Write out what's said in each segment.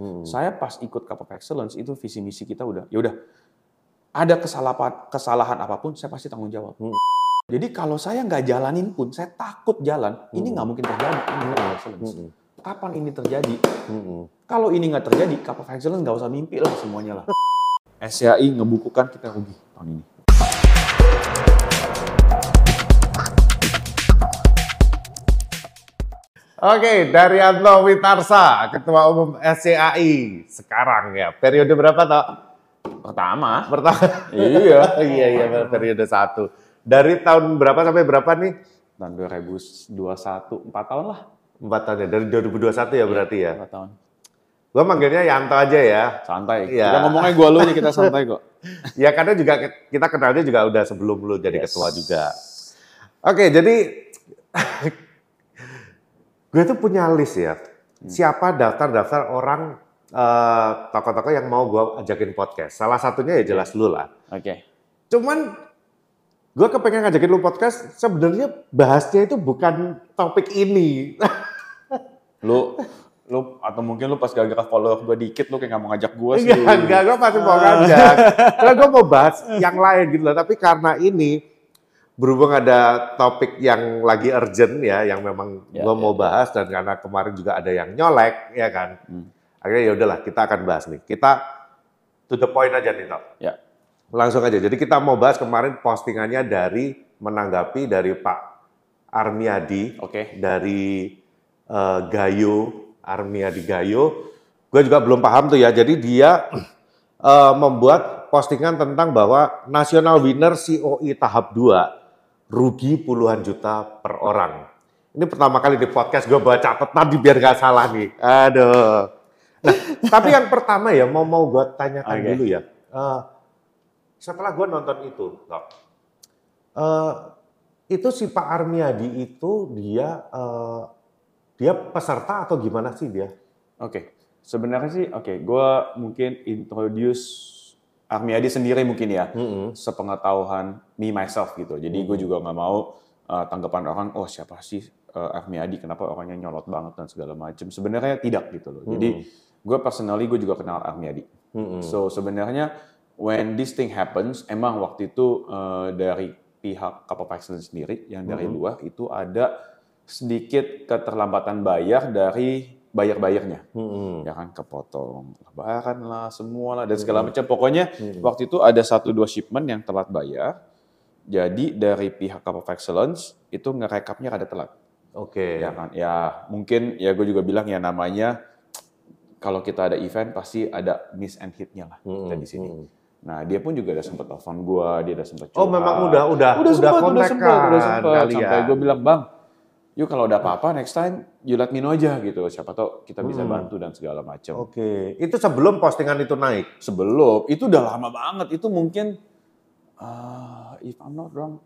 Hmm. Saya pas ikut Cup of Excellence itu visi misi kita udah, ya udah ada kesalahan kesalahan apa pun saya pasti tanggung jawab. Hmm. Jadi kalau saya nggak jalanin pun, saya takut jalan, ini Hmm. nggak mungkin terjadi. Ini Cup of Excellence. Hmm. Kapan ini terjadi? Hmm. Kalau ini nggak terjadi, Cup of Excellence nggak usah mimpi lah semuanya lah. SCAI ngebukukan kita rugi tahun ini. Oke, Daryanto Witarsa, Ketua Umum SCAI sekarang ya. Periode berapa toh? Pertama, Pertama. iya. iya iya periode satu. Dari tahun berapa sampai berapa nih? Tahun 2021, 4 tahun lah. Empat tahun ya. Dari 2021 ya berarti ya. 4 tahun. Gua manggilnya Yanto aja ya. Santai. Iya. Kita ngomongnya gua lu nih, kita santai kok. Ya karena juga kita kenalnya juga udah sebelum lu jadi Yes. ketua juga. Oke, jadi gue tuh punya list ya. Siapa daftar-daftar orang eh, tokoh-tokoh yang mau gue ajakin podcast. Salah satunya ya jelas lu lah. Oke. Cuman gue kepengen ngajakin lu podcast, sebenarnya bahasnya itu bukan topik ini. Lu lu atau mungkin lu pas gara-gara follower gua dikit lu kayak nggak mau ngajak gua sih. Enggak, enggak, gue pasti mau ngajak. Karena gue mau bahas yang lain gitu loh. Tapi karena ini berhubung ada topik yang lagi urgent ya, yang memang Ya, gue ya, mau bahas dan karena kemarin juga ada yang nyolek, ya kan. Hmm. Akhirnya ya udahlah, kita akan bahas nih. Kita to the point aja nih, Tok. Ya. Langsung aja. Jadi kita mau bahas kemarin postingannya dari menanggapi dari Pak Armiadi Oke. dari eh, Gayo, Armiadi Gayo. Gue juga belum paham tuh ya. Jadi dia eh, membuat postingan tentang bahwa national winner COI tahap 2 rugi puluhan juta per orang. Ini pertama kali di podcast gue baca catatan biar gak salah nih. Aduh. Nah, tapi yang pertama ya mau mau gue tanyakan Oke. dulu ya. Eh, setelah gue nonton itu, eh, itu si Pak Armiadi itu dia eh, dia peserta atau gimana sih dia? Oke. Sebenarnya sih oke, gua mungkin introduce Armiadi sendiri mungkin ya. sepengetahuan me myself gitu. Jadi gue Hmm. juga nggak mau uh, tanggapan orang, oh siapa sih uh, Armiadi, kenapa orangnya nyolot banget dan segala macam. Sebenarnya tidak gitu loh. Jadi gue personally gue juga kenal Armiadi. Hmm. So sebenarnya when this thing happens, emang waktu itu uh, dari pihak of Excellence sendiri yang dari Hmm. luar itu ada sedikit keterlambatan bayar dari bayar-bayarnya Hmm. ya kan kepotong lebaran lah semua lah dan segala macam pokoknya waktu itu ada satu dua shipment yang telat bayar jadi dari pihak Cup of Excellence itu ngerekapnya rada telat Oke. ya kan ya mungkin ya gue juga bilang ya namanya kalau kita ada event pasti ada miss and hitnya lah Hmm. di sini nah dia pun juga udah sempet telepon gue dia udah sempet Oh memang udah udah udah sempet, udah sempet, udah kan sempet. kalian. Sampai gue bilang, bang, yuk kalau ada apa-apa next time you let me know aja gitu. Siapa tahu kita bisa Hmm. bantu dan segala macam. Oke, itu sebelum postingan itu naik. Sebelum, itu udah lama banget. Itu mungkin, uh, if I'm not wrong,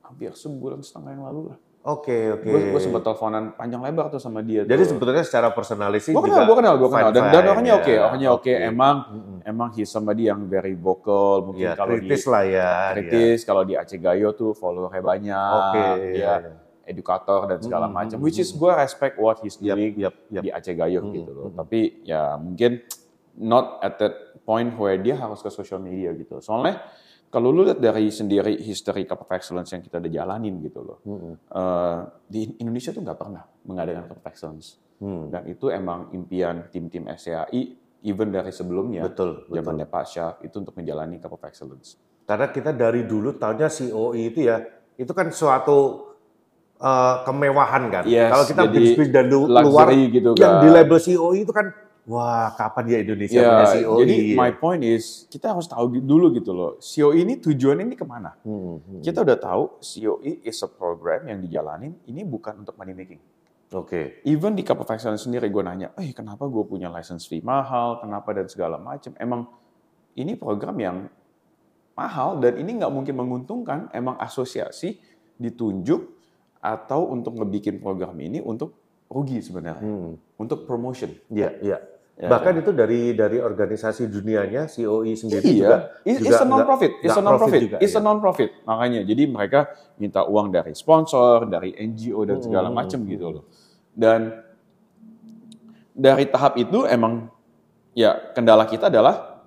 hampir sebulan setengah yang lalu lah. Oke oke. Gue gue sempat teleponan panjang lebar tuh sama dia. Jadi tuh. sebetulnya secara personalis sih gue kenal, gue kenal, gue kenal. Dan, dan fine-fine orangnya ya. oke, orangnya oke. Emang, Mm-mm. emang he's somebody yang very vocal. Mungkin Ya, kalau di kritis lah ya. kritis, kalau di Aceh Gayo tuh followernya banyak. Oke. ya, iya, iya. Edukator dan segala Mm-mm, macam. mm-mm, Which is gue respect what he's doing yap, yap. di Aceh Gayo Mm-mm, gitu loh. mm-mm. Tapi ya mungkin not at that point where dia harus ke social media gitu. Soalnya kalau lu lihat dari sendiri history Cup of Excellence yang kita udah jalanin gitu loh. Mm-mm. eh, di Indonesia tuh nggak pernah mengadakan Cup of Excellence. Hmm. Dan itu emang impian tim-tim SCAI even dari sebelumnya. Betul, betul. Zamannya Pak Syaf itu untuk menjalani Cup of Excellence. Karena kita dari dulu tahunya COI itu ya, itu kan suatu eh, kemewahan kan. Yes, Kalau kita bisnis dari luar gitu yang kan. di label COI itu kan, wah kapan ya Indonesia Ya, punya COI? jadi my point is kita harus tahu dulu gitu loh. COI ini tujuannya ini ke mana? Hmm, hmm. Kita udah tahu COI is a program yang dijalanin. Ini bukan untuk money making. Oke. Even di Cup of Excellence sendiri gue nanya, eh kenapa gue punya license fee mahal, kenapa dan segala macam. Emang ini program yang mahal dan ini nggak mungkin menguntungkan. Emang asosiasi ditunjuk atau untuk ngebikin program ini untuk rugi sebenarnya, Hmm. untuk promotion. Iya, iya. Ya, Bahkan itu dari dari organisasi dunianya COI sendiri juga Iya, it's, juga it's a non-profit, nggak- it's a non-profit, profit juga, it's a ya. non-profit. Makanya, jadi mereka minta uang dari sponsor, dari NGO dan segala Hmm, macam hmm, gitu loh. Dan dari tahap itu emang ya kendala kita adalah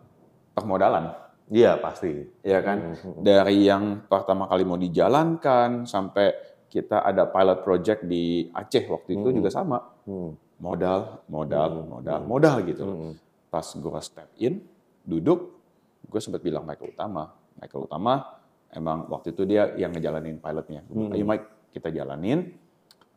permodalan. Iya pasti. Ya kan? Hmm, hmm. Dari yang pertama kali mau dijalankan sampai kita ada pilot project di Aceh waktu itu Hmm. juga sama. Hmm. Modal, modal, Hmm. modal, Hmm. modal gitu. Hmm. Pas gue step in, duduk, gue sempat bilang Michael Utama. Michael Utama emang waktu itu dia yang ngejalanin pilotnya. Hmm. Ayo Mike, kita jalanin.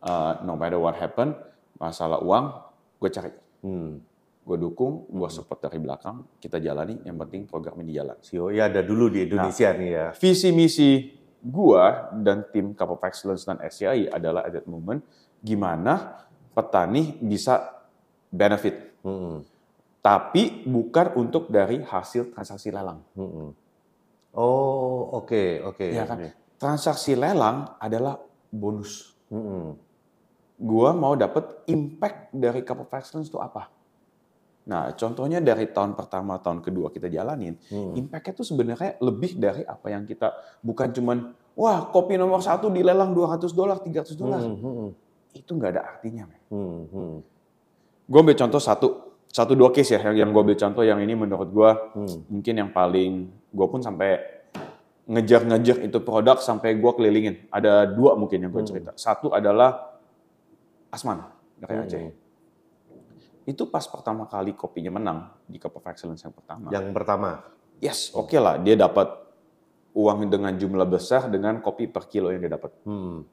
Uh, no matter what happen, masalah uang, gue cari. Hmm. Gue dukung, gue support dari belakang, kita jalani, yang penting program ini jalan. COI ada dulu di Indonesia nih ya. Visi misi gua dan tim Cup of Excellence dan SCI adalah at that moment gimana petani bisa benefit, Hmm. tapi bukan untuk dari hasil transaksi lelang. Hmm. Oh oke oke. Ya kan? Transaksi lelang adalah bonus. Hmm. Gua mau dapat impact dari Cup of Excellence itu apa? Nah, contohnya dari tahun pertama, tahun kedua kita jalanin, Hmm. impact-nya itu sebenarnya lebih dari apa yang kita, bukan cuman, wah kopi nomor satu dilelang 200 dolar, 300 dolar. Hmm. Hmm. Itu nggak ada artinya, men. Hmm. Hmm. Gue ambil contoh satu, satu dua case ya, yang, yang gue ambil contoh yang ini menurut gue Hmm. mungkin yang paling, gue pun sampai ngejar-ngejar itu produk sampai gue kelilingin. Ada dua mungkin yang gue Hmm. cerita. Satu adalah Asman dari Hmm. Itu pas pertama kali kopinya menang di Cup of Excellence yang pertama. Yang pertama. Yes, oke lah, dia dapat uang dengan jumlah besar dengan kopi per kilo yang dia dapat. Hmm.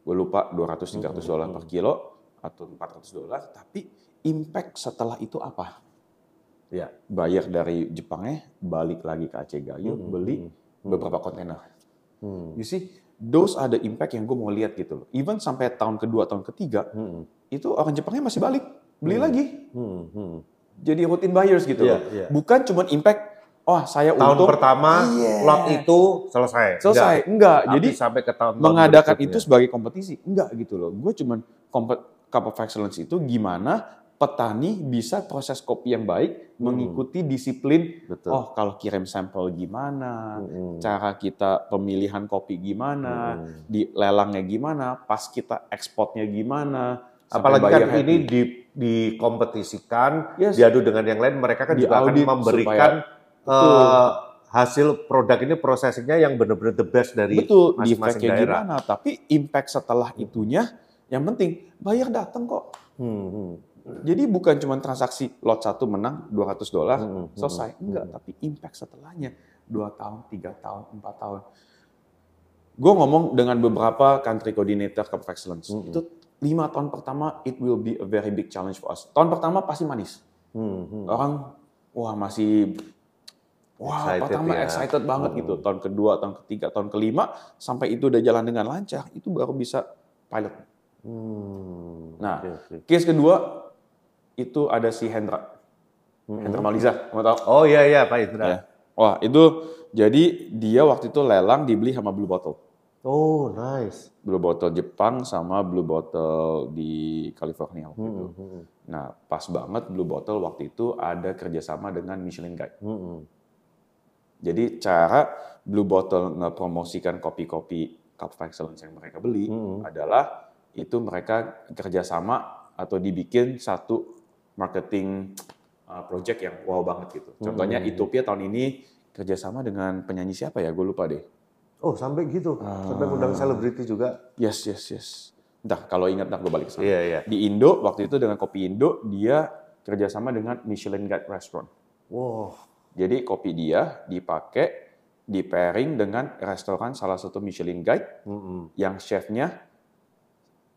Gue lupa 200-300 Hmm, dolar hmm. per kilo atau 400 dolar, tapi impact setelah itu apa? Ya. Bayar dari Jepangnya, balik lagi ke Aceh Gayo, Hmm. beli beberapa kontainer. Hmm. You see, those are the impact yang gue mau lihat gitu loh. Even sampai tahun kedua, tahun ketiga, Hmm. itu orang Jepangnya masih balik, beli Hmm. lagi. Hmm. Hmm. Jadi rutin buyers gitu Iya, loh. iya. Bukan cuma impact, oh saya Tahun untung, pertama Iya. lot itu selesai. selesai. Enggak, Tapi jadi sampai ke tahun mengadakan itu sebagai kompetisi. Enggak gitu loh. Gue cuman kompet, Cup of Excellence itu gimana petani bisa proses kopi yang baik, Hmm. mengikuti disiplin, Betul. oh kalau kirim sampel gimana, Hmm. cara kita pemilihan kopi gimana, Hmm. di lelangnya gimana, pas kita ekspornya gimana, Apalagi kan buyer ini happy. di, dikompetisikan, Yes. diadu dengan yang lain, mereka kan juga akan memberikan Betul. eh, hasil produk ini prosesingnya yang benar-benar the best dari masing-masing daerah. gimana, tapi impact setelah itunya yang penting bayar datang kok. Hmm, hmm, Jadi bukan cuma transaksi lot satu menang 200 dolar hmm, hmm, selesai, hmm, enggak, hmm. tapi impact setelahnya 2 tahun, 3 tahun, 4 tahun. Gue ngomong dengan beberapa country coordinator of Excellence. Hmm. Itu lima tahun pertama it will be a very big challenge for us. Tahun pertama pasti manis. Hmm, hmm. Orang wah masih wah Excited pertama ya. excited banget Hmm. gitu. Tahun kedua, tahun ketiga, tahun kelima sampai itu udah jalan dengan lancar, itu baru bisa pilot. Hmm, Nah, oke. Case kedua itu ada si Hendra, Hmm. Hendra Maliza, kamu tahu? Oh iya iya Pak Indra. Ya. Wah itu jadi dia waktu itu lelang dibeli sama Blue Bottle. Oh nice. Blue Bottle Jepang sama Blue Bottle di California waktu itu. Hmm, hmm, Nah pas banget Blue Bottle waktu itu ada kerjasama dengan Michelin Guide. hmm, hmm. Jadi cara Blue Bottle ngepromosikan kopi-kopi Cup of Excellence yang mereka beli Hmm. adalah itu mereka kerjasama atau dibikin satu marketing uh, project yang wow banget gitu. Contohnya Hmm. Ethiopia tahun ini kerjasama dengan penyanyi siapa ya? Gue lupa deh. Oh sampai gitu, sampai Ah. undang selebriti juga. Yes, yes, yes. Entah kalau ingat, ntar gue balik ke sana. Iya iya. Di Indo, waktu itu dengan Kopi Indo, dia kerjasama dengan Michelin Guide Restaurant. Wow. Jadi kopi dia dipakai, di pairing dengan restoran salah satu Michelin Guide Hmm, hmm. yang chefnya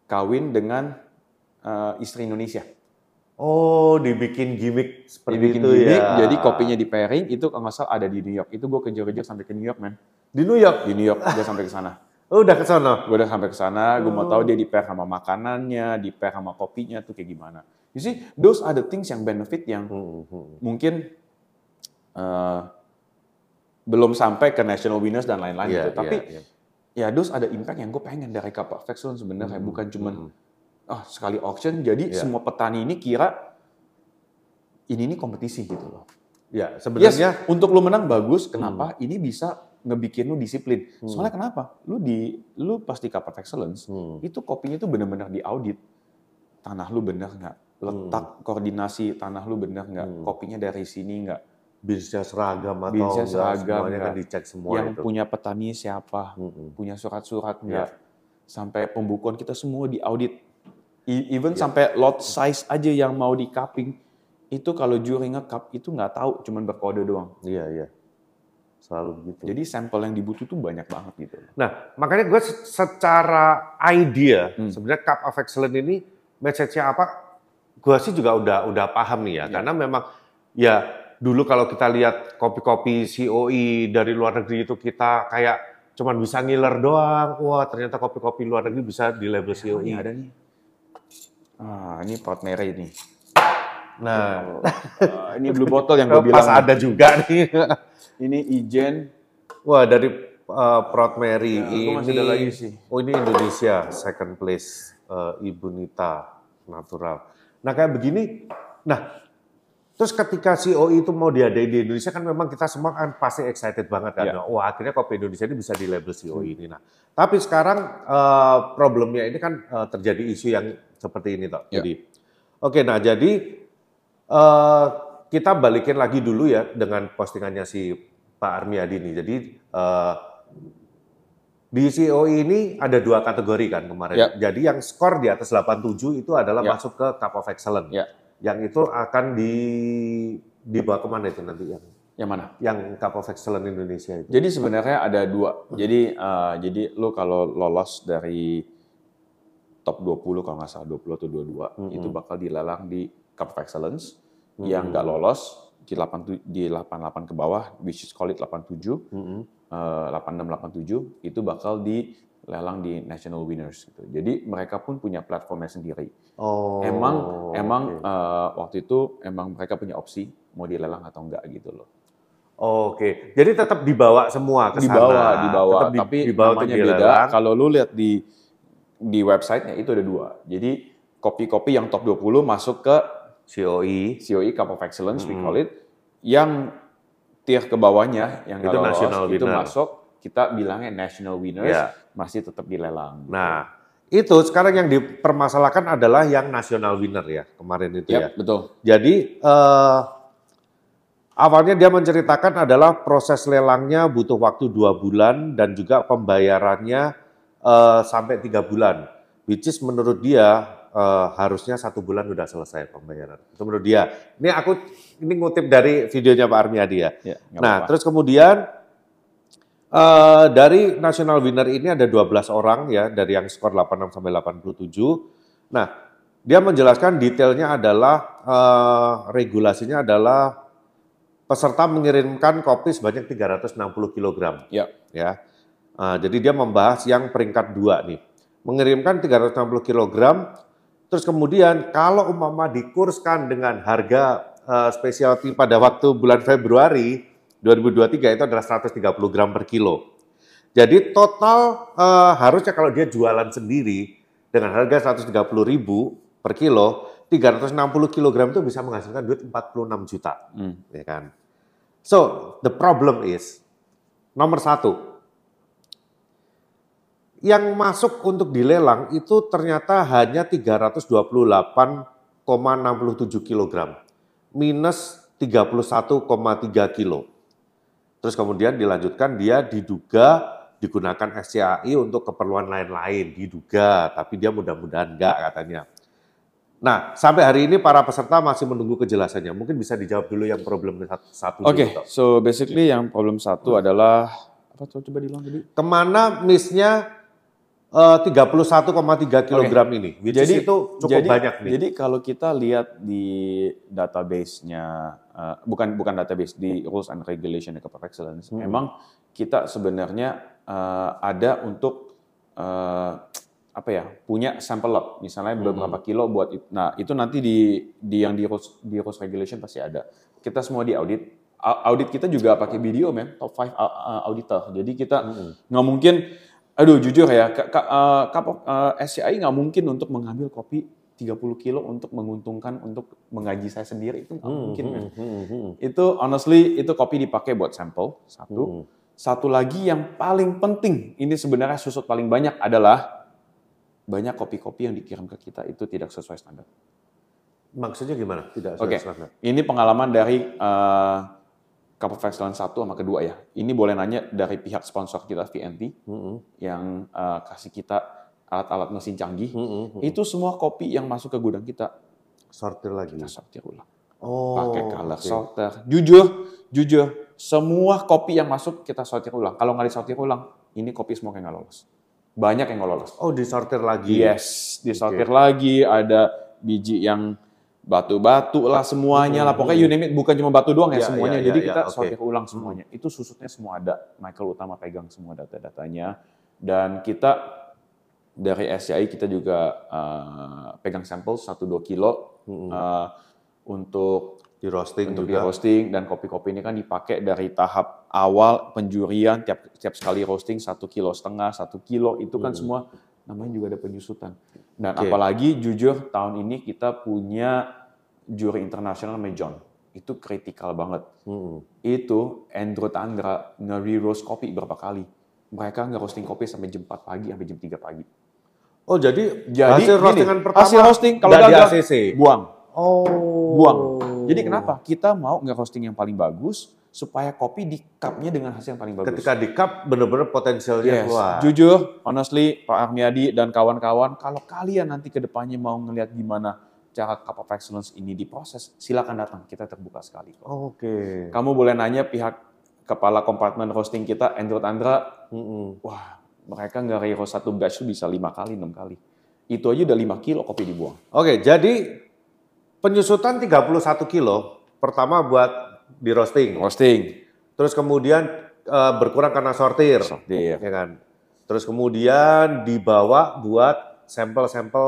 kawin dengan uh, istri Indonesia. Oh dibikin gimmick seperti Dibikin itu gimmick, ya. jadi kopinya di pairing, itu kalau nggak salah ada di New York. Itu gue kejar-kejar sampai ke New York, man. Di New York. Di New York, gue sampai ke sana. Oh udah ke sana. Gue udah sampai ke sana, gue mau Oh. tahu dia di pair sama makanannya, di pair sama kopinya tuh kayak gimana. You see, those are the things yang benefit yang Hmm, hmm. mungkin eh, belum sampai ke national winners dan lain-lain Iya, gitu. Tapi iya, iya. ya those ada impact yang gue pengen dari of Excellence sebenarnya Hmm, bukan cuman hmm. ah sekali auction jadi Iya. semua petani ini kira ini nih kompetisi gitu loh. Ya Yes, sebenarnya untuk lu menang bagus. Kenapa? Ini bisa ngebikin lu disiplin. Hmm. Soalnya kenapa? Lu di lu pas di Cup of Excellence Hmm. itu kopinya itu benar-benar diaudit. Tanah lu bener nggak? letak koordinasi tanah lu bener nggak, Hmm. kopinya dari sini nggak, Binsnya seragam atau Binsnya enggak, seragam semuanya kan dicek semua yang itu. punya petani siapa, Mm-mm. punya surat-surat Iya. nggak, sampai pembukuan kita semua diaudit. E- Even Iya. sampai lot size aja yang mau di cupping, itu kalau juri nge-cup itu nggak tahu, cuman berkode doang. Iya, iya. Selalu begitu. Jadi sampel yang dibutuh tuh banyak banget gitu. Nah, makanya gue se- secara idea, Hmm. sebenarnya Cup of Excellence ini message-nya apa? Gue sih juga udah udah paham nih ya, Ya. karena memang ya dulu kalau kita lihat kopi-kopi COE dari luar negeri itu kita kayak cuman bisa ngiler doang. Wah, ternyata kopi-kopi luar negeri bisa di label Oh, COE. ini ada nih. Ah, ini Proud Mary nih. Nah, Ah, ini blue bottle yang gue bilang. pas ada juga nih. Ini Ijen. Wah, dari uh, Proud Mary Ya, ini masih ada lagi sih. Oh, ini Indonesia second place uh, Ibu Nita natural. Nah, kayak begini. Nah, terus ketika COE itu mau diadain di Indonesia kan memang kita semua kan pasti excited banget kan. Ya. Wah, akhirnya kopi Indonesia ini bisa di label COE ini. Nah, tapi sekarang uh, problemnya ini kan uh, terjadi isu yang seperti ini toh. Ya. Jadi Oke, nah jadi uh, kita balikin lagi dulu ya dengan postingannya si Pak Armiadi ini. Jadi uh, di COE ini ada dua kategori kan kemarin. Ya. Jadi yang skor di atas 87 itu adalah Ya. masuk ke Cup of Excellence. Ya. Yang itu akan di dibawa ke mana itu nanti yang Yang mana? yang Cup of Excellence Indonesia itu? Jadi sebenarnya ada dua. Jadi eh, jadi lu kalau lolos dari top 20 kalau nggak salah 20 atau 22 Mm-mm. itu bakal dilelang di Cup of Excellence. Mm-mm. Yang nggak lolos di 87 di 88 ke bawah which is call it 87 Mm-mm. eh, 86 87 itu bakal dilelang di national winners gitu. Jadi mereka pun punya platformnya sendiri. Oh. emang emang oke. eh, waktu itu emang mereka punya opsi mau dilelang atau enggak gitu loh. Oke, jadi tetap dibawa semua ke di sana. bawah, di bawah. Tetap di- Tapi dibawa namanya beda. dilelang. Kalau lu lihat di di websitenya itu ada dua. Jadi kopi-kopi yang top 20 masuk ke COE COE Cup of Excellence, we Mm. call it. Yang tier ke bawahnya yang Itu lolos, national itu winner. masuk kita bilangnya national winners Ya. masih tetap dilelang. Nah, itu sekarang yang dipermasalahkan adalah yang national winner ya kemarin itu ya. Yap, betul. Jadi eh, awalnya dia menceritakan adalah proses lelangnya butuh waktu dua bulan dan juga pembayarannya eh, sampai tiga bulan, which is menurut dia eh, harusnya satu bulan udah selesai pembayaran. Itu menurut dia. Ini aku ini ngutip dari videonya Pak Armiadi ya. Ya, Nah, apa-apa. terus kemudian eh, dari national winner ini ada 12 orang ya dari yang skor 86 sampai 87. Nah, dia menjelaskan detailnya adalah eh, regulasinya adalah peserta mengirimkan kopi sebanyak 360 kg. Ya. Ya. Eh, jadi dia membahas yang peringkat dua nih. Mengirimkan 360 kg Terus kemudian kalau umpama dikurskan dengan harga uh, specialty pada waktu bulan Februari 2023 itu adalah 130 gram per kilo. Jadi total uh, harusnya kalau dia jualan sendiri dengan harga 130 ribu per kilo, 360 kilogram itu bisa menghasilkan duit 46 juta, Hmm. ya kan? So the problem is nomor satu, yang masuk untuk dilelang itu ternyata hanya 328,67 kg, minus 31,3 kilo. Terus kemudian dilanjutkan dia diduga digunakan SCAI untuk keperluan lain-lain, diduga, tapi dia mudah-mudahan enggak katanya. Nah, sampai hari ini para peserta masih menunggu kejelasannya. Mungkin bisa dijawab dulu yang problem satu, satu Oke, dulu, Tok. so basically yang problem satu adalah apa tuh coba diulang tadi? Ke mana miss-nya eh, 31,3 kilogram ini? Which is itu cukup jadi, banyak nih. Jadi kalau kita lihat di database-nya, eh, bukan bukan database di rules and regulation of Excellence, Hmm. memang kita sebenarnya eh, ada untuk eh, apa ya punya sample lot, misalnya Hmm. beberapa kilo buat it- nah itu nanti di di yang di rules di rules regulation pasti ada. Kita semua di audit. Audit kita juga pakai video, men, top 5 auditor. Jadi kita Mm-mm. nggak mungkin aduh jujur ya ka, ka, eh, of- eh, SCI nggak mungkin untuk mengambil kopi 30 kilo untuk menguntungkan untuk menggaji saya sendiri itu nggak Hmm, mungkin hmm, men. hmm, hmm, itu honestly itu kopi dipakai buat sampel satu hmm. satu lagi yang paling penting ini sebenarnya susut paling banyak adalah banyak kopi-kopi yang dikirim ke kita itu tidak sesuai standar Maksudnya gimana? Tidak Oke, standar. ini pengalaman dari uh, Cup of Excellence 1 sama kedua ya. Ini boleh nanya dari pihak sponsor kita VNT Mm-mm. yang uh, kasih kita alat-alat mesin canggih. Mm-mm. Itu semua kopi yang masuk ke gudang kita Sortir lagi. kita sortir ulang. Oh, Pakai color oke. sorter. Jujur, jujur, semua kopi yang masuk kita sortir ulang. Kalau nggak disortir ulang, ini kopi semua yang nggak lolos. Banyak yang nggak lolos. Oh, disortir lagi. Yes, disortir lagi, ada biji yang batu-batu lah semuanya lah. Pokoknya you name it, bukan cuma batu doang ya Iya, semuanya. iya, Jadi iya, kita oke. sortir ulang semuanya. Itu susutnya semua ada. Michael Utama pegang semua data-datanya. Dan kita dari SCI kita juga uh, pegang sampel 1-2 kilo Mm-mm. uh, untuk Di roasting untuk di juga. roasting dan kopi-kopi ini kan dipakai dari tahap awal penjurian tiap tiap sekali roasting satu kilo setengah satu kilo itu kan semua namanya juga ada penyusutan dan Oke. apalagi jujur tahun ini kita punya juri internasional namanya John itu kritikal banget Mm-mm. itu Andrew Tandra nge-roast kopi berapa kali mereka nge-roasting kopi sampai jam 4 pagi sampai jam 3 pagi Oh, jadi, jadi hasil roastingan pertama hasil roasting kalau gagal ACC. buang Oh. buang. Jadi kenapa? Kita mau nge-roasting yang paling bagus supaya kopi di cupnya dengan hasil yang paling bagus. Ketika di cup benar-benar potensialnya yes. keluar. Jujur, honestly, Pak Armiadi dan kawan-kawan, kalau kalian nanti ke depannya mau ngelihat gimana cara Cup of Excellence ini diproses, silakan datang. Kita terbuka sekali. Oke. Kamu boleh nanya pihak kepala kompartemen roasting kita, Andrew Tandra, Mm-mm. wah mereka nggak roast satu batch tuh bisa lima kali, enam kali. Itu aja udah 5 kilo kopi dibuang. Oke, jadi penyusutan 31 kilo pertama buat di roasting. Roasting, Terus kemudian eh, berkurang karena sortir. sortir. Ya kan? Terus kemudian dibawa buat sampel-sampel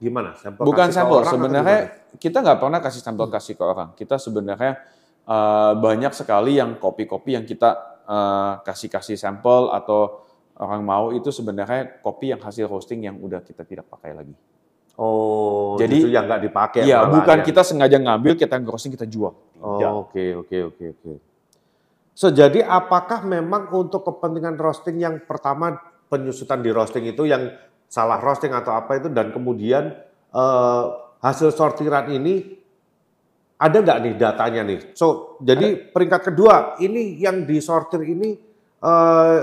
gimana? Sampel Bukan sampel, sebenarnya kita nggak pernah kasih sampel kasih ke orang. Kita sebenarnya eh, banyak sekali yang kopi-kopi yang kita eh, kasih-kasih sampel atau orang mau itu sebenarnya kopi yang hasil roasting yang udah kita tidak pakai lagi. Oh, Jadi- yang nggak dipakai. Iya, bukan ya. kita sengaja ngambil, kita roasting, kita jual. Oke, oke, oke, oke. So, jadi apakah memang untuk kepentingan roasting yang pertama penyusutan di roasting itu yang salah roasting atau apa itu dan kemudian eh, hasil sortiran ini ada nggak nih datanya nih? So, jadi peringkat kedua ini yang disortir ini eh,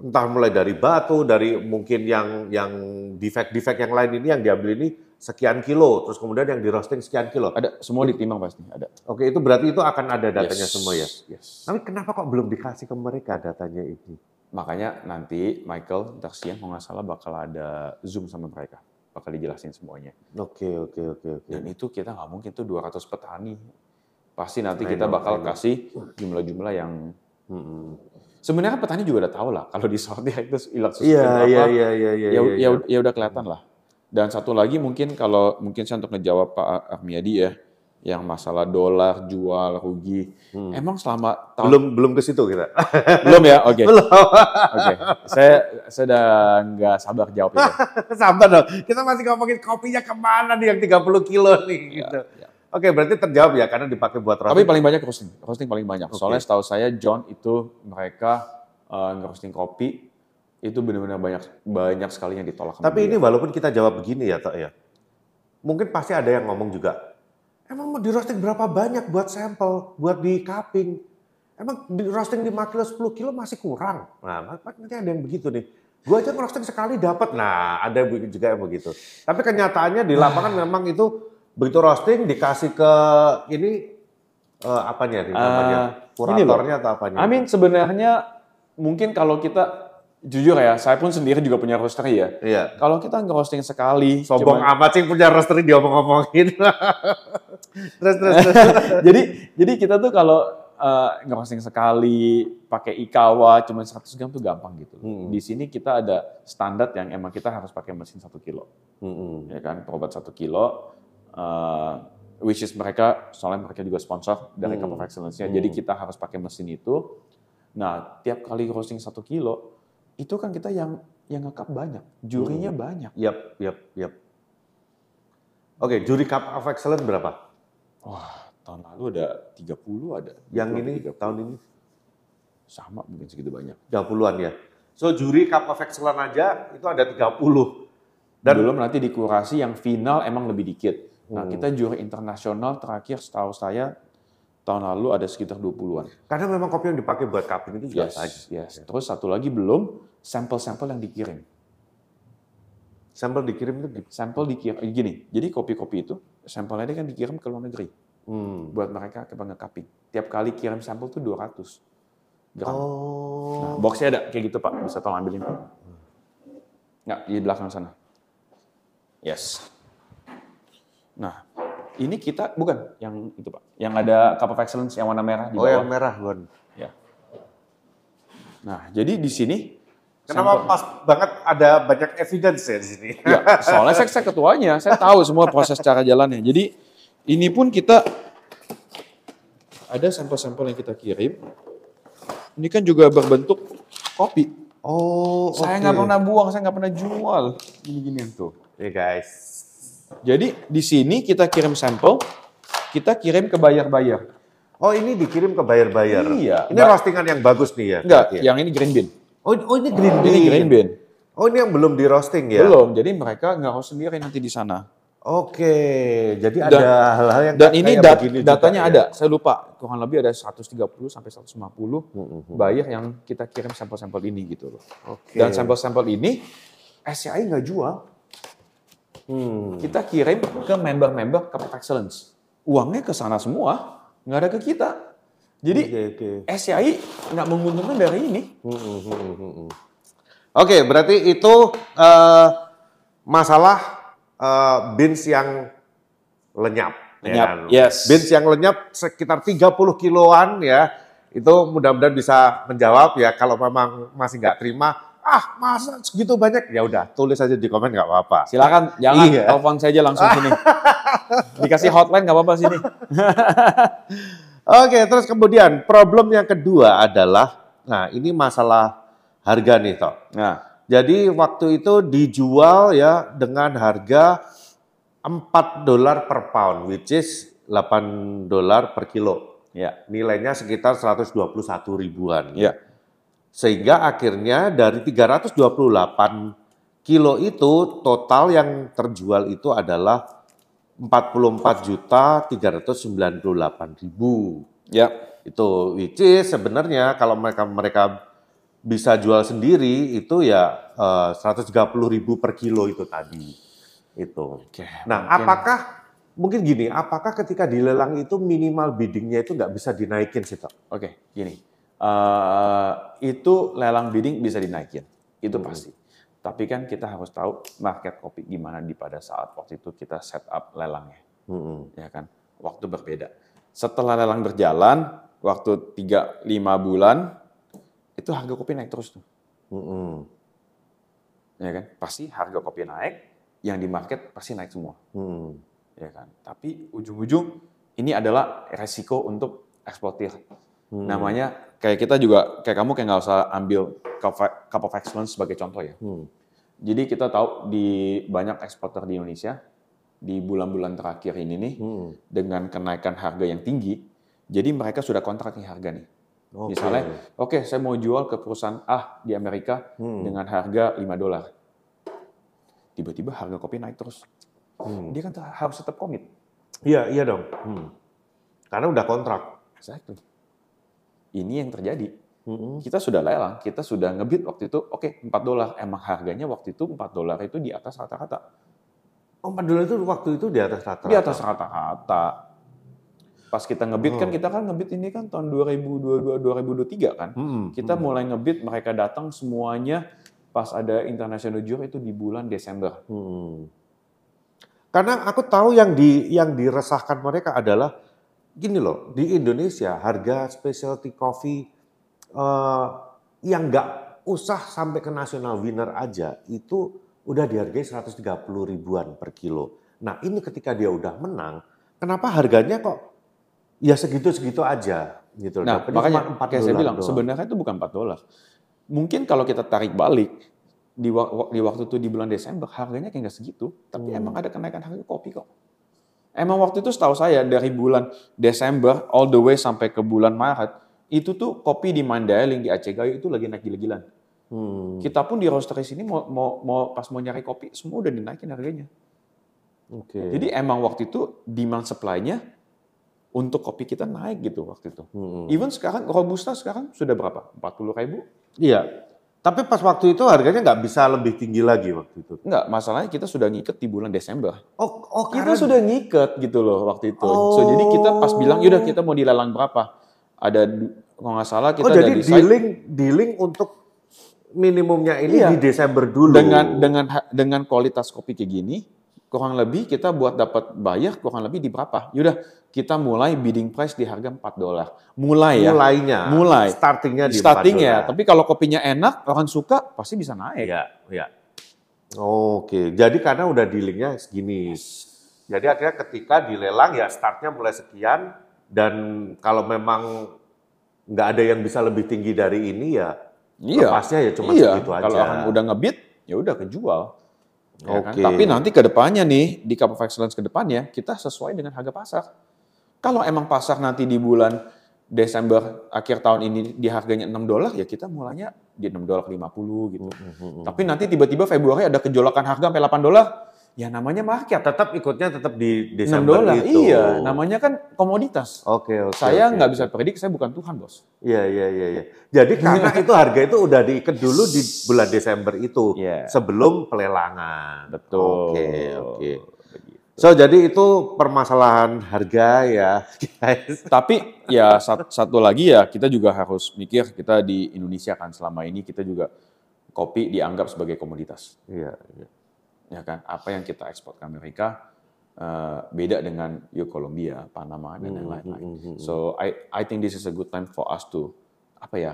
entah mulai dari batu, dari mungkin yang yang defect-defect yang lain ini yang diambil ini sekian kilo, terus kemudian yang di roasting sekian kilo. Ada, semua ditimbang pasti, ada. Oke, itu berarti itu akan ada datanya Yes, semua ya. Yes. Tapi kenapa kok belum dikasih ke mereka datanya ini? Makanya nanti Michael, ntar siang kalau nggak salah bakal ada Zoom sama mereka. Bakal dijelasin semuanya. Oke, oke, oke, oke. Dan itu kita nggak mungkin tuh 200 petani. Pasti nanti kita bakal kasih jumlah-jumlah yang Mm-mm. sebenarnya petani juga udah tahu lah kalau di sortir itu ilat susu berapa. iya, iya, iya, iya. ya, iya, ya, iya. ya udah kelihatan lah. Dan satu lagi mungkin kalau mungkin saya untuk ngejawab Pak Armiadi ya, yang masalah dolar jual rugi. Hmm. Emang selama tahun Belum belum ke situ kita. belum ya? Oke. belum. Oke. Saya saya udah nggak sabar jawab itu. Sabar dong. Kita masih ngomongin kopinya ke mana nih yang 30 kilo nih gitu. ya. Oke, berarti terjawab ya karena dipakai buat Tapi roasting. paling banyak roasting. Roasting paling banyak. Oke. Soalnya setahu saya John itu mereka uh, nge-roasting kopi itu benar-benar banyak banyak sekali yang ditolak. Tapi dia. ini walaupun kita jawab begini ya, Tok ya. Mungkin pasti ada yang ngomong juga. Emang mau di roasting berapa banyak buat sampel, buat di cupping? Emang di roasting 5 kilo, 10 kilo masih kurang. Nah, nanti ada yang begitu nih. Gua aja roasting sekali dapat. Nah, ada juga yang begitu. Tapi kenyataannya di lapangan memang itu begitu roasting dikasih ke ini eh, apanya nih namanya? Loh. Kuratornya atau apanya? I mean sebenarnya mungkin kalau kita jujur ya, saya pun sendiri juga punya roastery ya. Iya. Kalau kita nge-roasting sekali, Sombong cuman- amat sih punya roastery diomong-omongin. terus, terus, terus. jadi jadi kita tuh kalau eh, nge-roasting sekali pakai ikawa cuma 100 gram tuh gampang gitu. Hmm. Di sini kita ada standar yang emang kita harus pakai mesin 1 kilo. Mm-mm. ya kan perobat satu kilo uh, which is mereka soalnya mereka juga sponsor dari Hmm. Cup of Excellence-nya Hmm. jadi kita harus pakai mesin itu nah tiap kali roasting satu kilo itu kan kita yang yang ngekap banyak jurinya Hmm. banyak Yap, yap, yap. Oke, juri Cup of Excellence berapa? wah tahun lalu ada 30 ada Yang 20, ini 30. tahun ini sama mungkin segitu banyak 30-an ya. So juri Cup of Excellence aja itu ada 30. dan Dan belum nanti dikurasi yang final emang lebih dikit Nah, Hmm. kita juara internasional terakhir setahu saya tahun lalu ada sekitar 20-an. Karena memang kopi yang dipakai buat cupping itu juga Yes, banyak. yes. Terus satu lagi belum sampel-sampel yang dikirim. Sampel dikirim itu Sampel dikirim gini. Jadi kopi-kopi itu sampelnya dia kan dikirim ke luar negeri Hmm. buat mereka ke cupping. Tiap kali kirim sampel tuh 200 gram. Oh. Nah, boxnya ada kayak gitu Pak, bisa tolong ambilin. Nggak, di belakang sana. Yes. Nah, ini kita bukan yang itu Pak, yang ada Cup of Excellence yang warna merah di Oh, bawah. yang merah, Gon. Ya. Nah, jadi di sini Kenapa sampel- pas banget ada banyak evidence ya di sini? Ya, soalnya saya, saya ketuanya, saya tahu semua proses cara jalannya. Jadi ini pun kita ada sampel-sampel yang kita kirim. Ini kan juga berbentuk kopi. Oh, Saya nggak pernah buang, saya nggak pernah jual. Gini-ginian tuh. Ya guys. Jadi di sini kita kirim sampel, kita kirim ke bayar-bayar. Oh ini dikirim ke bayar-bayar. Iya. Ini roastingan yang bagus nih ya. Enggak, ya? yang ini green bean. Oh, oh ini green bean. Ini green bean. Oh ini yang belum di roasting ya? Belum, jadi mereka nggak harus sendiri nanti di sana. Oke, jadi Dan- ada hal-hal yang Dan kayak ini dat- begini juga datanya ya? ada, saya lupa, kurang lebih ada 130 sampai 150 Hmm, hmm, buyer yang kita kirim sampel-sampel ini gitu loh. Oke. Dan sampel-sampel ini SCI nggak jual, Hmm. kita kirim ke member-member of Excellence. Uangnya ke sana semua, nggak ada ke kita. Jadi Oke, oke. SCI nggak menguntungkan dari ini. Hmm, hmm, hmm, hmm, hmm. Oke, berarti itu eh, masalah eh, beans yang lenyap. ya Lenyap, kan? yes. Beans yang lenyap sekitar 30 kiloan ya. Itu mudah-mudahan bisa menjawab ya. Kalau memang masih nggak terima, ah masa segitu banyak? Ya udah, tulis aja di komen nggak apa-apa. Silakan, jangan Iya. telepon saja langsung sini. Dikasih hotline nggak apa-apa sini. Oke, terus kemudian problem yang kedua adalah, nah ini masalah harga nih toh. Nah, Jadi waktu itu dijual ya dengan harga 4 dolar per pound, which is 8 dolar per kilo. ya, Nilainya sekitar 121 ribuan. ya, Sehingga akhirnya dari 328 kilo itu total yang terjual itu adalah 44 juta 398 ribu. ya, Itu which is sebenarnya kalau mereka mereka bisa jual sendiri itu ya eh, 130 ribu per kilo itu tadi. Itu. Oke. Nah, mungkin- apakah mungkin gini, apakah ketika dilelang itu minimal biddingnya itu nggak bisa dinaikin sih? Oke, gini. Eh, itu lelang bidding bisa dinaikin, itu Hmm. pasti. Tapi kan kita harus tahu market kopi gimana di pada saat waktu itu kita set up lelangnya, Hmm. ya kan? Waktu berbeda. Setelah lelang berjalan, waktu 3-5 bulan, itu harga kopi naik terus tuh, Hmm. ya kan? Pasti harga kopi naik, yang di market pasti naik semua, Hmm. ya kan? Tapi ujung-ujung ini adalah resiko untuk eksportir. Hmm. namanya kayak kita juga kayak kamu kayak nggak usah ambil cup of- excellence sebagai contoh ya. Hmm. Jadi kita tahu di banyak eksporter di Indonesia di bulan-bulan terakhir ini nih Hmm. dengan kenaikan harga yang tinggi, jadi mereka sudah kontrak nih harga nih. Oke. Misalnya, oke saya mau jual ke perusahaan A di Amerika Hmm. dengan harga 5 dolar. Tiba-tiba harga kopi naik terus. Hmm. Dia kan harus tetap komit. Iya, iya dong. Hmm. Karena udah kontrak. Exactly. Ini yang terjadi. Hmm. kita sudah lelang, kita sudah ngebid waktu itu, oke 4 dolar. Emang harganya waktu itu 4 dolar itu di atas rata-rata. Oh, 4 dolar itu waktu itu di atas rata. Di atas rata-rata. Pas kita ngebid kan, Oh. kita kan ngebid ini kan tahun 2022 2023 kan. Hmm. Kita Hmm. mulai ngebid, mereka datang semuanya pas ada International Jury itu di bulan Desember. Hmm. Karena aku tahu yang di yang diresahkan mereka adalah gini loh, di Indonesia harga specialty coffee eh, yang nggak usah sampai ke national winner aja itu udah dihargai 130 ribuan per kilo. Nah ini ketika dia udah menang, kenapa harganya kok ya segitu-segitu aja gitu loh. Nah, Dapetnya makanya cuma 4 kayak saya bilang, doang. sebenarnya itu bukan 4 dolar. Mungkin kalau kita tarik balik, di, di waktu itu di bulan Desember, harganya kayak nggak segitu. Tapi Hmm. emang ada kenaikan harga kopi kok. Emang waktu itu setahu saya, dari bulan Desember all the way sampai ke bulan Maret, itu tuh kopi di Mandailing, di Aceh Gayo itu lagi naik gila-gilaan. Hmm. Kita pun di roastery sini mau, mau, mau pas mau nyari kopi, semua udah dinaikin harganya. Oke. Jadi emang waktu itu demand supply-nya untuk kopi kita naik gitu waktu itu. Mm-mm. Even sekarang robusta sekarang sudah berapa? 40 ribu? Iya. Tapi pas waktu itu harganya nggak bisa lebih tinggi lagi waktu itu. Enggak, masalahnya kita sudah ngiket di bulan Desember. Oh, oh Kita sudah ngiket gitu loh waktu itu. So Oh. jadi kita pas bilang, yaudah kita mau dilelang berapa? Ada kalau nggak salah kita oh, ada jadi decide dealing dealing untuk minimumnya ini Iya. di Desember dulu. dengan dengan dengan kualitas kopi kayak gini, kurang lebih kita buat dapat bayar kurang lebih di berapa? Yaudah kita mulai bidding price di harga 4 dolar. Mulai ya. mulainya, Mulai. startingnya di Starting 4 ya, tapi kalau kopinya enak, orang suka, pasti bisa naik. Iya, iya. Oke, jadi karena udah dealingnya segini. Jadi akhirnya ketika dilelang ya startnya mulai sekian dan kalau memang nggak ada yang bisa lebih tinggi dari ini ya Iya. lepasnya ya cuma iya. segitu aja. Kalau orang udah ngebid, ya udah kejual. Ya kan? Oke. Tapi nanti ke depannya nih, di Cup of Excellence ke depannya, kita sesuai dengan harga pasar. Kalau emang pasar nanti di bulan Desember akhir tahun ini di harganya 6 dolar, ya kita mulainya di 6 dolar 50 gitu. Mhm. Tapi nanti tiba-tiba Februari ada gejolakan harga sampai 8 dolar, ya namanya market. tetap ikutnya tetap di 6 Desember dolar, itu. iya. Namanya kan komoditas. Oke, oke. saya oke. nggak bisa predik, saya bukan Tuhan, bos. Iya, iya, iya, iya. Jadi karena itu harga itu udah diikat dulu di bulan Desember itu Iya. sebelum pelelangan. Betul. Oke, oke. Begitu. So jadi itu permasalahan harga ya, guys. Tapi ya sat- satu lagi ya kita juga harus mikir kita di Indonesia kan selama ini kita juga kopi dianggap sebagai komoditas, Iya, iya. Ya kan? Apa yang kita ekspor ke Amerika eh, beda dengan yo Colombia, Panama dan yang Hmm, lain-lain. hmm, hmm. So I I think this is a good time for us to apa ya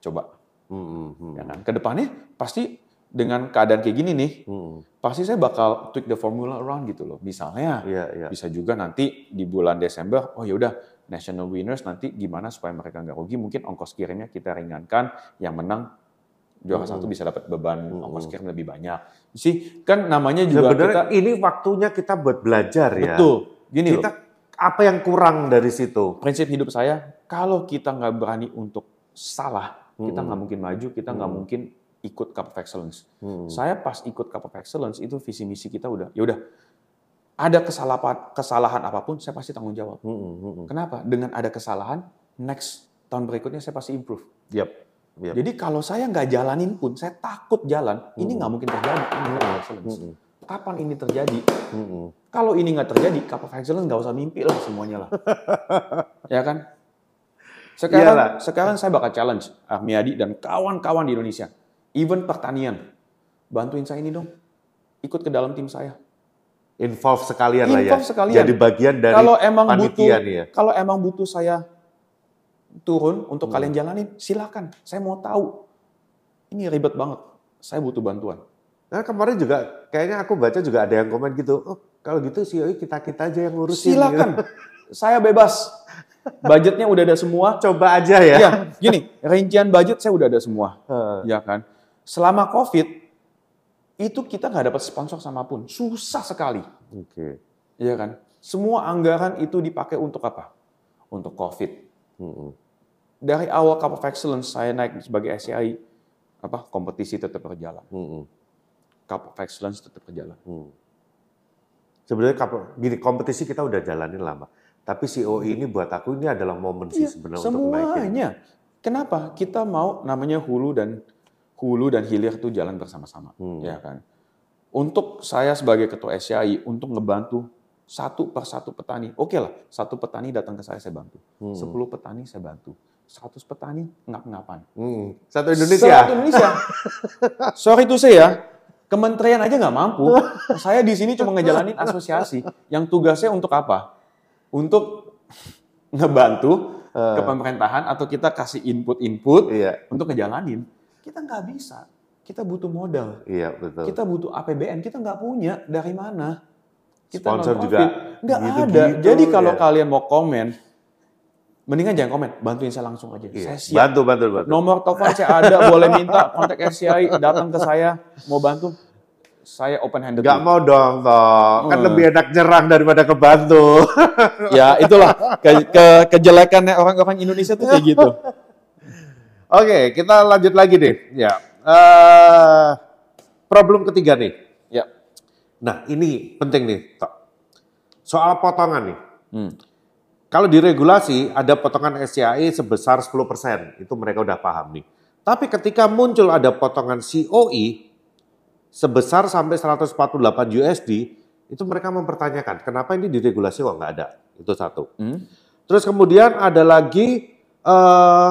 coba Hmm, hmm, ya kan? Ke depannya pasti dengan keadaan kayak gini nih, Hmm, pasti saya bakal tweak the formula around gitu loh. Misalnya Iya, iya. bisa juga nanti di bulan Desember, oh yaudah national winners nanti gimana supaya mereka nggak rugi, mungkin ongkos kirimnya kita ringankan, yang menang juara Hmm. satu bisa dapat beban Hmm. ongkos kirim lebih banyak. Sih kan namanya juga Sebenarnya kita ini waktunya kita buat belajar ya. betul gini Kita loh, apa yang kurang dari situ? prinsip hidup saya kalau kita nggak berani untuk salah, kita Hmm. nggak mungkin maju, kita nggak Hmm. mungkin ikut Cup of Excellence. Hmm. Saya pas ikut Cup of Excellence itu visi misi kita udah, ya udah ada kesalahan kesalahan apa pun saya pasti tanggung jawab. Hmm, hmm, hmm. Kenapa? Dengan ada kesalahan, next tahun berikutnya saya pasti improve. Yap. Yap. Jadi kalau saya nggak jalanin pun, saya takut jalan, ini Hmm. nggak mungkin terjadi. Ini of Excellence. Hmm, Kapan ini terjadi? hmm, hmm. Kalau ini nggak terjadi, Cup of Excellence nggak usah mimpi lah semuanya lah. ya kan? Sekarang, Iyalah. sekarang saya bakal challenge Armiadi dan kawan-kawan di Indonesia. Even pertanian. Bantuin saya ini dong. Ikut ke dalam tim saya. Involve sekalian lah ya. Involve sekalian. Jadi bagian dari kalau emang butuh panitia nih ya. kalau emang butuh saya turun untuk Hmm. kalian jalanin, silakan. Saya mau tahu. Ini ribet banget. Saya butuh bantuan. Nah kemarin juga kayaknya aku baca juga ada yang komen gitu. Oh kalau gitu COI kita kita aja yang ngurusin. Silakan. saya bebas. Budgetnya udah ada semua. gitu. Coba aja ya. Ya, gini, rincian budget saya udah ada semua. Heeh. Ya kan? Selama COVID, itu kita nggak dapat sponsor sama pun. Susah sekali. Oke. Iya kan? Semua anggaran itu dipakai untuk apa? Untuk COVID. Hmm, Dari awal Cup of Excellence saya naik sebagai SCI, apa kompetisi tetap berjalan. hmm, hmm, Cup of Excellence tetap berjalan. hmm. Sebenarnya kap- gini kompetisi kita udah jalanin lama. Tapi COI ini buat aku ini adalah momen sih Iya, sebenarnya untuk semuanya. Kenapa? Kita mau namanya hulu dan hulu dan hilir itu jalan bersama-sama, Hmm. ya kan? Untuk saya sebagai ketua SCI untuk ngebantu satu per satu petani, oke lah, satu petani datang ke saya saya bantu, Hmm. sepuluh petani saya bantu, 100 petani ngap-ngapan. Hmm. Satu Indonesia. Satu Indonesia. Sorry to say ya, kementerian aja nggak mampu. Saya di sini cuma ngejalanin asosiasi yang tugasnya untuk apa? Untuk ngebantu ke pemerintahan atau kita kasih input-input Iya, untuk ngejalanin. Kita nggak bisa. Kita butuh modal. iya betul. Kita butuh APBN. Kita nggak punya. Dari mana? Sponsor non-profit. juga nggak gitu-gitu, ada. Jadi kalau ya. kalian mau komen, mendingan jangan komen. Bantuin saya langsung aja. Iya. Saya siap. Bantu, bantu, bantu. Nomor telepon saya ada, boleh minta kontak SCI, datang ke saya, mau bantu. Saya open handed. Gak mau dong, toh. Kan Hmm. lebih enak nyerang daripada kebantu. Ya itulah ke, ke- kejelekannya orang-orang Indonesia tuh kayak gitu. Oke, kita lanjut lagi deh. Ya. Eh, problem ketiga nih. Ya, Nah, ini penting nih, Tok. Soal potongan nih. Hmm. Kalau diregulasi ada potongan SCAE sebesar 10%, itu mereka udah paham nih. Tapi ketika muncul ada potongan COE sebesar sampai 148 USD, itu mereka mempertanyakan kenapa ini diregulasi kok nggak ada. Itu satu. Hmm. Terus kemudian ada lagi eh,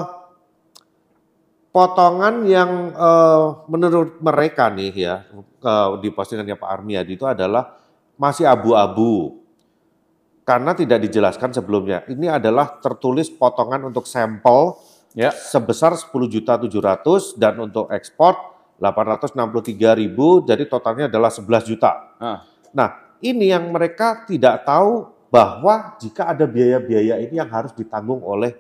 potongan yang eh, menurut mereka nih ya eh, di postingannya Pak Armiadi itu adalah masih abu-abu karena tidak dijelaskan sebelumnya. Ini adalah tertulis potongan untuk sampel Ya. sebesar 10 juta 700 dan untuk ekspor 863 ribu jadi totalnya adalah 11 juta. Ah. Nah ini yang mereka tidak tahu bahwa jika ada biaya-biaya ini yang harus ditanggung oleh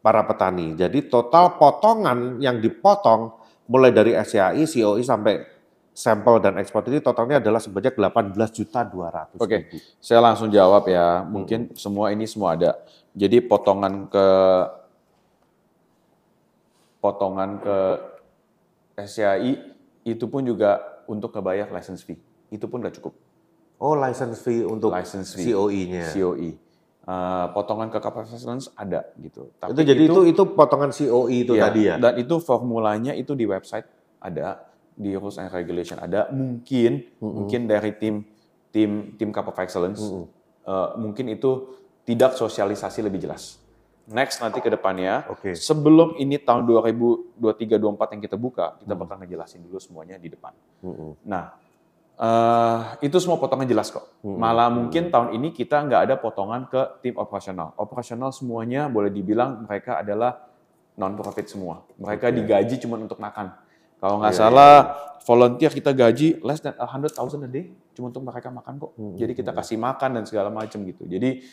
para petani. Jadi total potongan yang dipotong mulai dari SCAI, COI sampai sampel dan ekspor ini totalnya adalah sebanyak 18 juta 200 Oke. ribu. Saya langsung jawab ya. Mungkin semua ini semua ada. Jadi potongan ke potongan ke SCAI itu pun juga untuk kebayar license fee. Itu pun udah cukup. Oh license fee untuk License fee. COI-nya. COE. Eh, potongan ke capacitance ada gitu. Tapi Itu jadi itu, itu potongan COI itu Iya, tadi ya? Dan itu formulanya itu di website ada, di rules and regulation ada. Mungkin mungkin dari tim tim tim Cup of Excellence eh, mungkin itu tidak sosialisasi lebih jelas. Next nanti ke depannya, Oke. sebelum ini tahun 2023-2024 yang kita buka, kita bakal ngejelasin dulu semuanya di depan. Mm-mm. Nah, eh, itu semua potongan jelas kok. Malah mungkin tahun ini kita nggak ada potongan ke tim operasional. Operasional semuanya boleh dibilang mereka adalah non profit semua. Mereka digaji cuma untuk makan. Kalau nggak Iya, salah volunteer kita gaji less than 100,000 a day cuma untuk mereka makan kok. Jadi kita kasih makan dan segala macam gitu. Jadi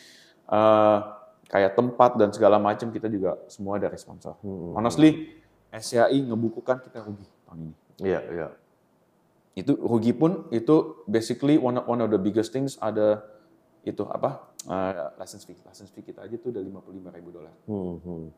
eh, kayak tempat dan segala macam kita juga semua dari sponsor. Honestly, SCAI ngebukukan kita rugi tahun ini Iya, iya. itu rugi pun itu basically one of, one of the biggest things ada itu apa uh, license fee license fee kita aja tuh udah 55 ribu dolar Hmm.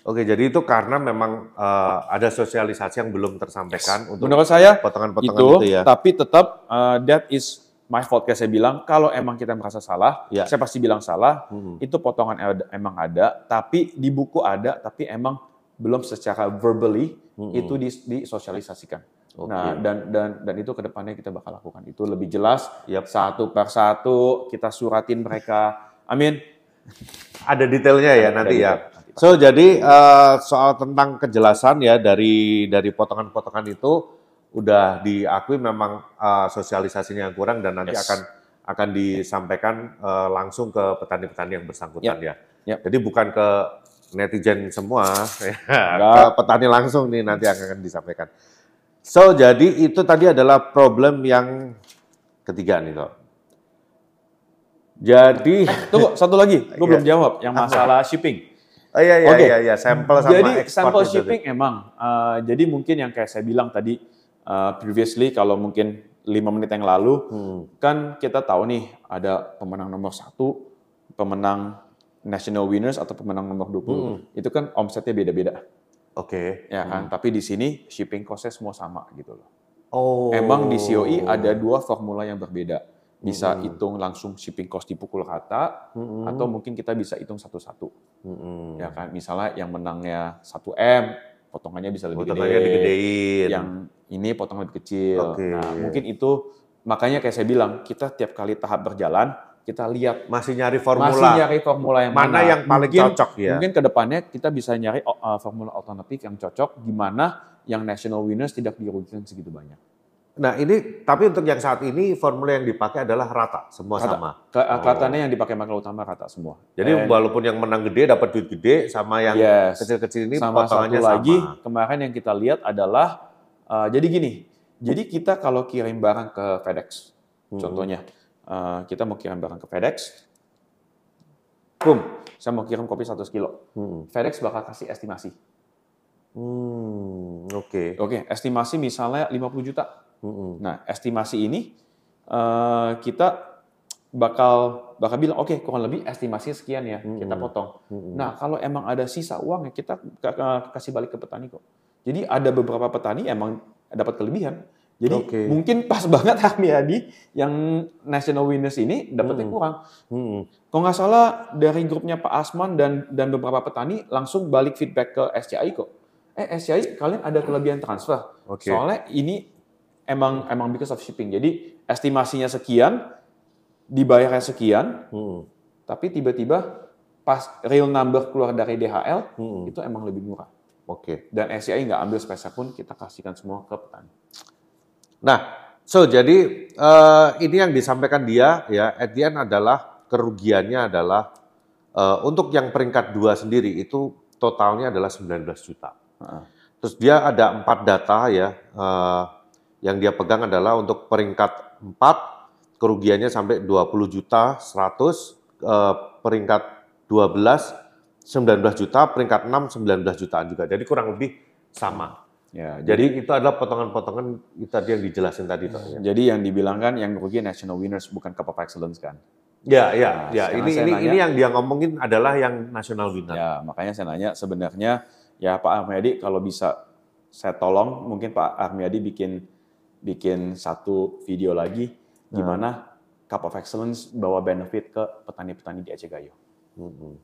Oke, jadi itu karena memang eh, ada sosialisasi yang belum tersampaikan untuk menurut saya potongan-potongan itu, itu, ya. tapi tetap uh, that is my fault kayak saya bilang kalau emang kita merasa salah Ya. saya pasti bilang salah Hmm. itu potongan ada- emang ada tapi di buku ada tapi emang belum secara verbally itu dis- disosialisasikan Oke. Nah, dan dan dan itu ke depannya kita bakal lakukan itu lebih jelas Yap. satu per satu kita suratin mereka. Amin. Ada detailnya ya Ada nanti ya. detail. Nanti So jadi eh, soal tentang kejelasan ya dari dari potongan-potongan itu udah diakui memang eh, sosialisasinya yang kurang dan nanti Yes. akan akan disampaikan eh, langsung ke petani-petani yang bersangkutan ya. Yap. Jadi bukan ke netizen semua, ya, ke petani langsung nih nanti akan disampaikan. So jadi itu tadi adalah problem yang ketiga nih kok. Jadi Tunggu, satu lagi. Gue Iya. belum jawab yang masalah shipping. Oh iya iya Oke. iya, iya. sampel sama jadi sampel itu. shipping emang. eh, jadi mungkin yang kayak saya bilang tadi eh, previously kalau mungkin lima menit yang lalu Hmm. kan kita tahu nih ada pemenang nomor satu, pemenang national winners atau pemenang nomor 20. Hmm. Itu kan omsetnya beda-beda. Oke. Ya kan? Tapi di sini shipping cost-nya semua sama gitu loh. Oh. Emang di COI ada dua formula yang berbeda. Bisa Hmm. hitung langsung shipping cost dipukul rata, Mm-mm. atau mungkin kita bisa hitung satu-satu. Mm-mm. Ya kan? Misalnya yang menangnya 1M, potongannya bisa lebih Potongannya gede. digedein. Yang ini potong lebih kecil. Oke. Nah, mungkin itu makanya kayak saya bilang, kita tiap kali tahap berjalan, kita lihat masih nyari formula. masih nyari formula yang mana, mana, yang paling Mungkin- cocok ya. Mungkin ke depannya kita bisa nyari uh, formula alternatif yang cocok, gimana yang national winners tidak dirugikan segitu banyak. Nah ini tapi untuk yang saat ini formula yang dipakai adalah rata, semua Rata. sama. Ke, kelihatannya yang dipakai makna utama rata semua. Jadi And- walaupun yang menang gede dapat duit gede sama yang Yes. kecil-kecil ini sama satu potongannya lagi sama. kemarin yang kita lihat adalah uh, jadi gini jadi kita kalau kirim barang ke FedEx Hmm. contohnya uh, kita mau kirim barang ke FedEx boom saya mau kirim kopi 100 kilo Hmm. FedEx bakal kasih estimasi Hmm, Oke. oke estimasi misalnya 50 juta Hmm. nah estimasi ini uh, kita bakal bakal bilang oke kurang lebih estimasi sekian ya kita Hmm. potong Hmm. Nah, kalau emang ada sisa uang ya kita ka- ka- kasih balik ke petani kok. Jadi ada beberapa petani emang dapat kelebihan. Jadi Oke. mungkin pas banget Armiadi yang national winners ini dapetnya Hmm. kurang. Hmm. Kalau nggak salah dari grupnya Pak Asman dan dan beberapa petani langsung balik feedback ke SCI kok. Eh SCI kalian ada kelebihan transfer. Oke. Soalnya ini emang emang because of shipping. Jadi estimasinya sekian, dibayarnya sekian, Hmm. tapi tiba-tiba pas real number keluar dari DHL Hmm. itu emang lebih murah. Oke. Dan SCI nggak ambil spesial pun kita kasihkan semua ke petani. Nah, so jadi eh, ini yang disampaikan dia ya, at the end adalah kerugiannya adalah eh, untuk yang peringkat dua sendiri itu totalnya adalah 19 juta. Heeh. Terus dia ada empat data ya, eh, yang dia pegang adalah untuk peringkat 4 kerugiannya sampai 20 juta 100, eh, peringkat 12 19 juta, peringkat 6 19 jutaan juga. Jadi kurang lebih sama. Ya, jadi Jadi itu adalah potongan-potongan itu tadi yang dijelasin tadi toh. ya. jadi yang dibilangkan yang rugi national winners bukan Cup of Excellence kan? Ya, ya, Nah, ya. Ini ini nanya- ini yang dia ngomongin adalah yang national winner. Ya, makanya saya nanya sebenarnya ya Pak Armiadi kalau bisa saya tolong mungkin Pak Armiadi bikin bikin satu video lagi gimana Cup of Excellence bawa benefit ke petani-petani di Aceh Gayo. Mm-mm.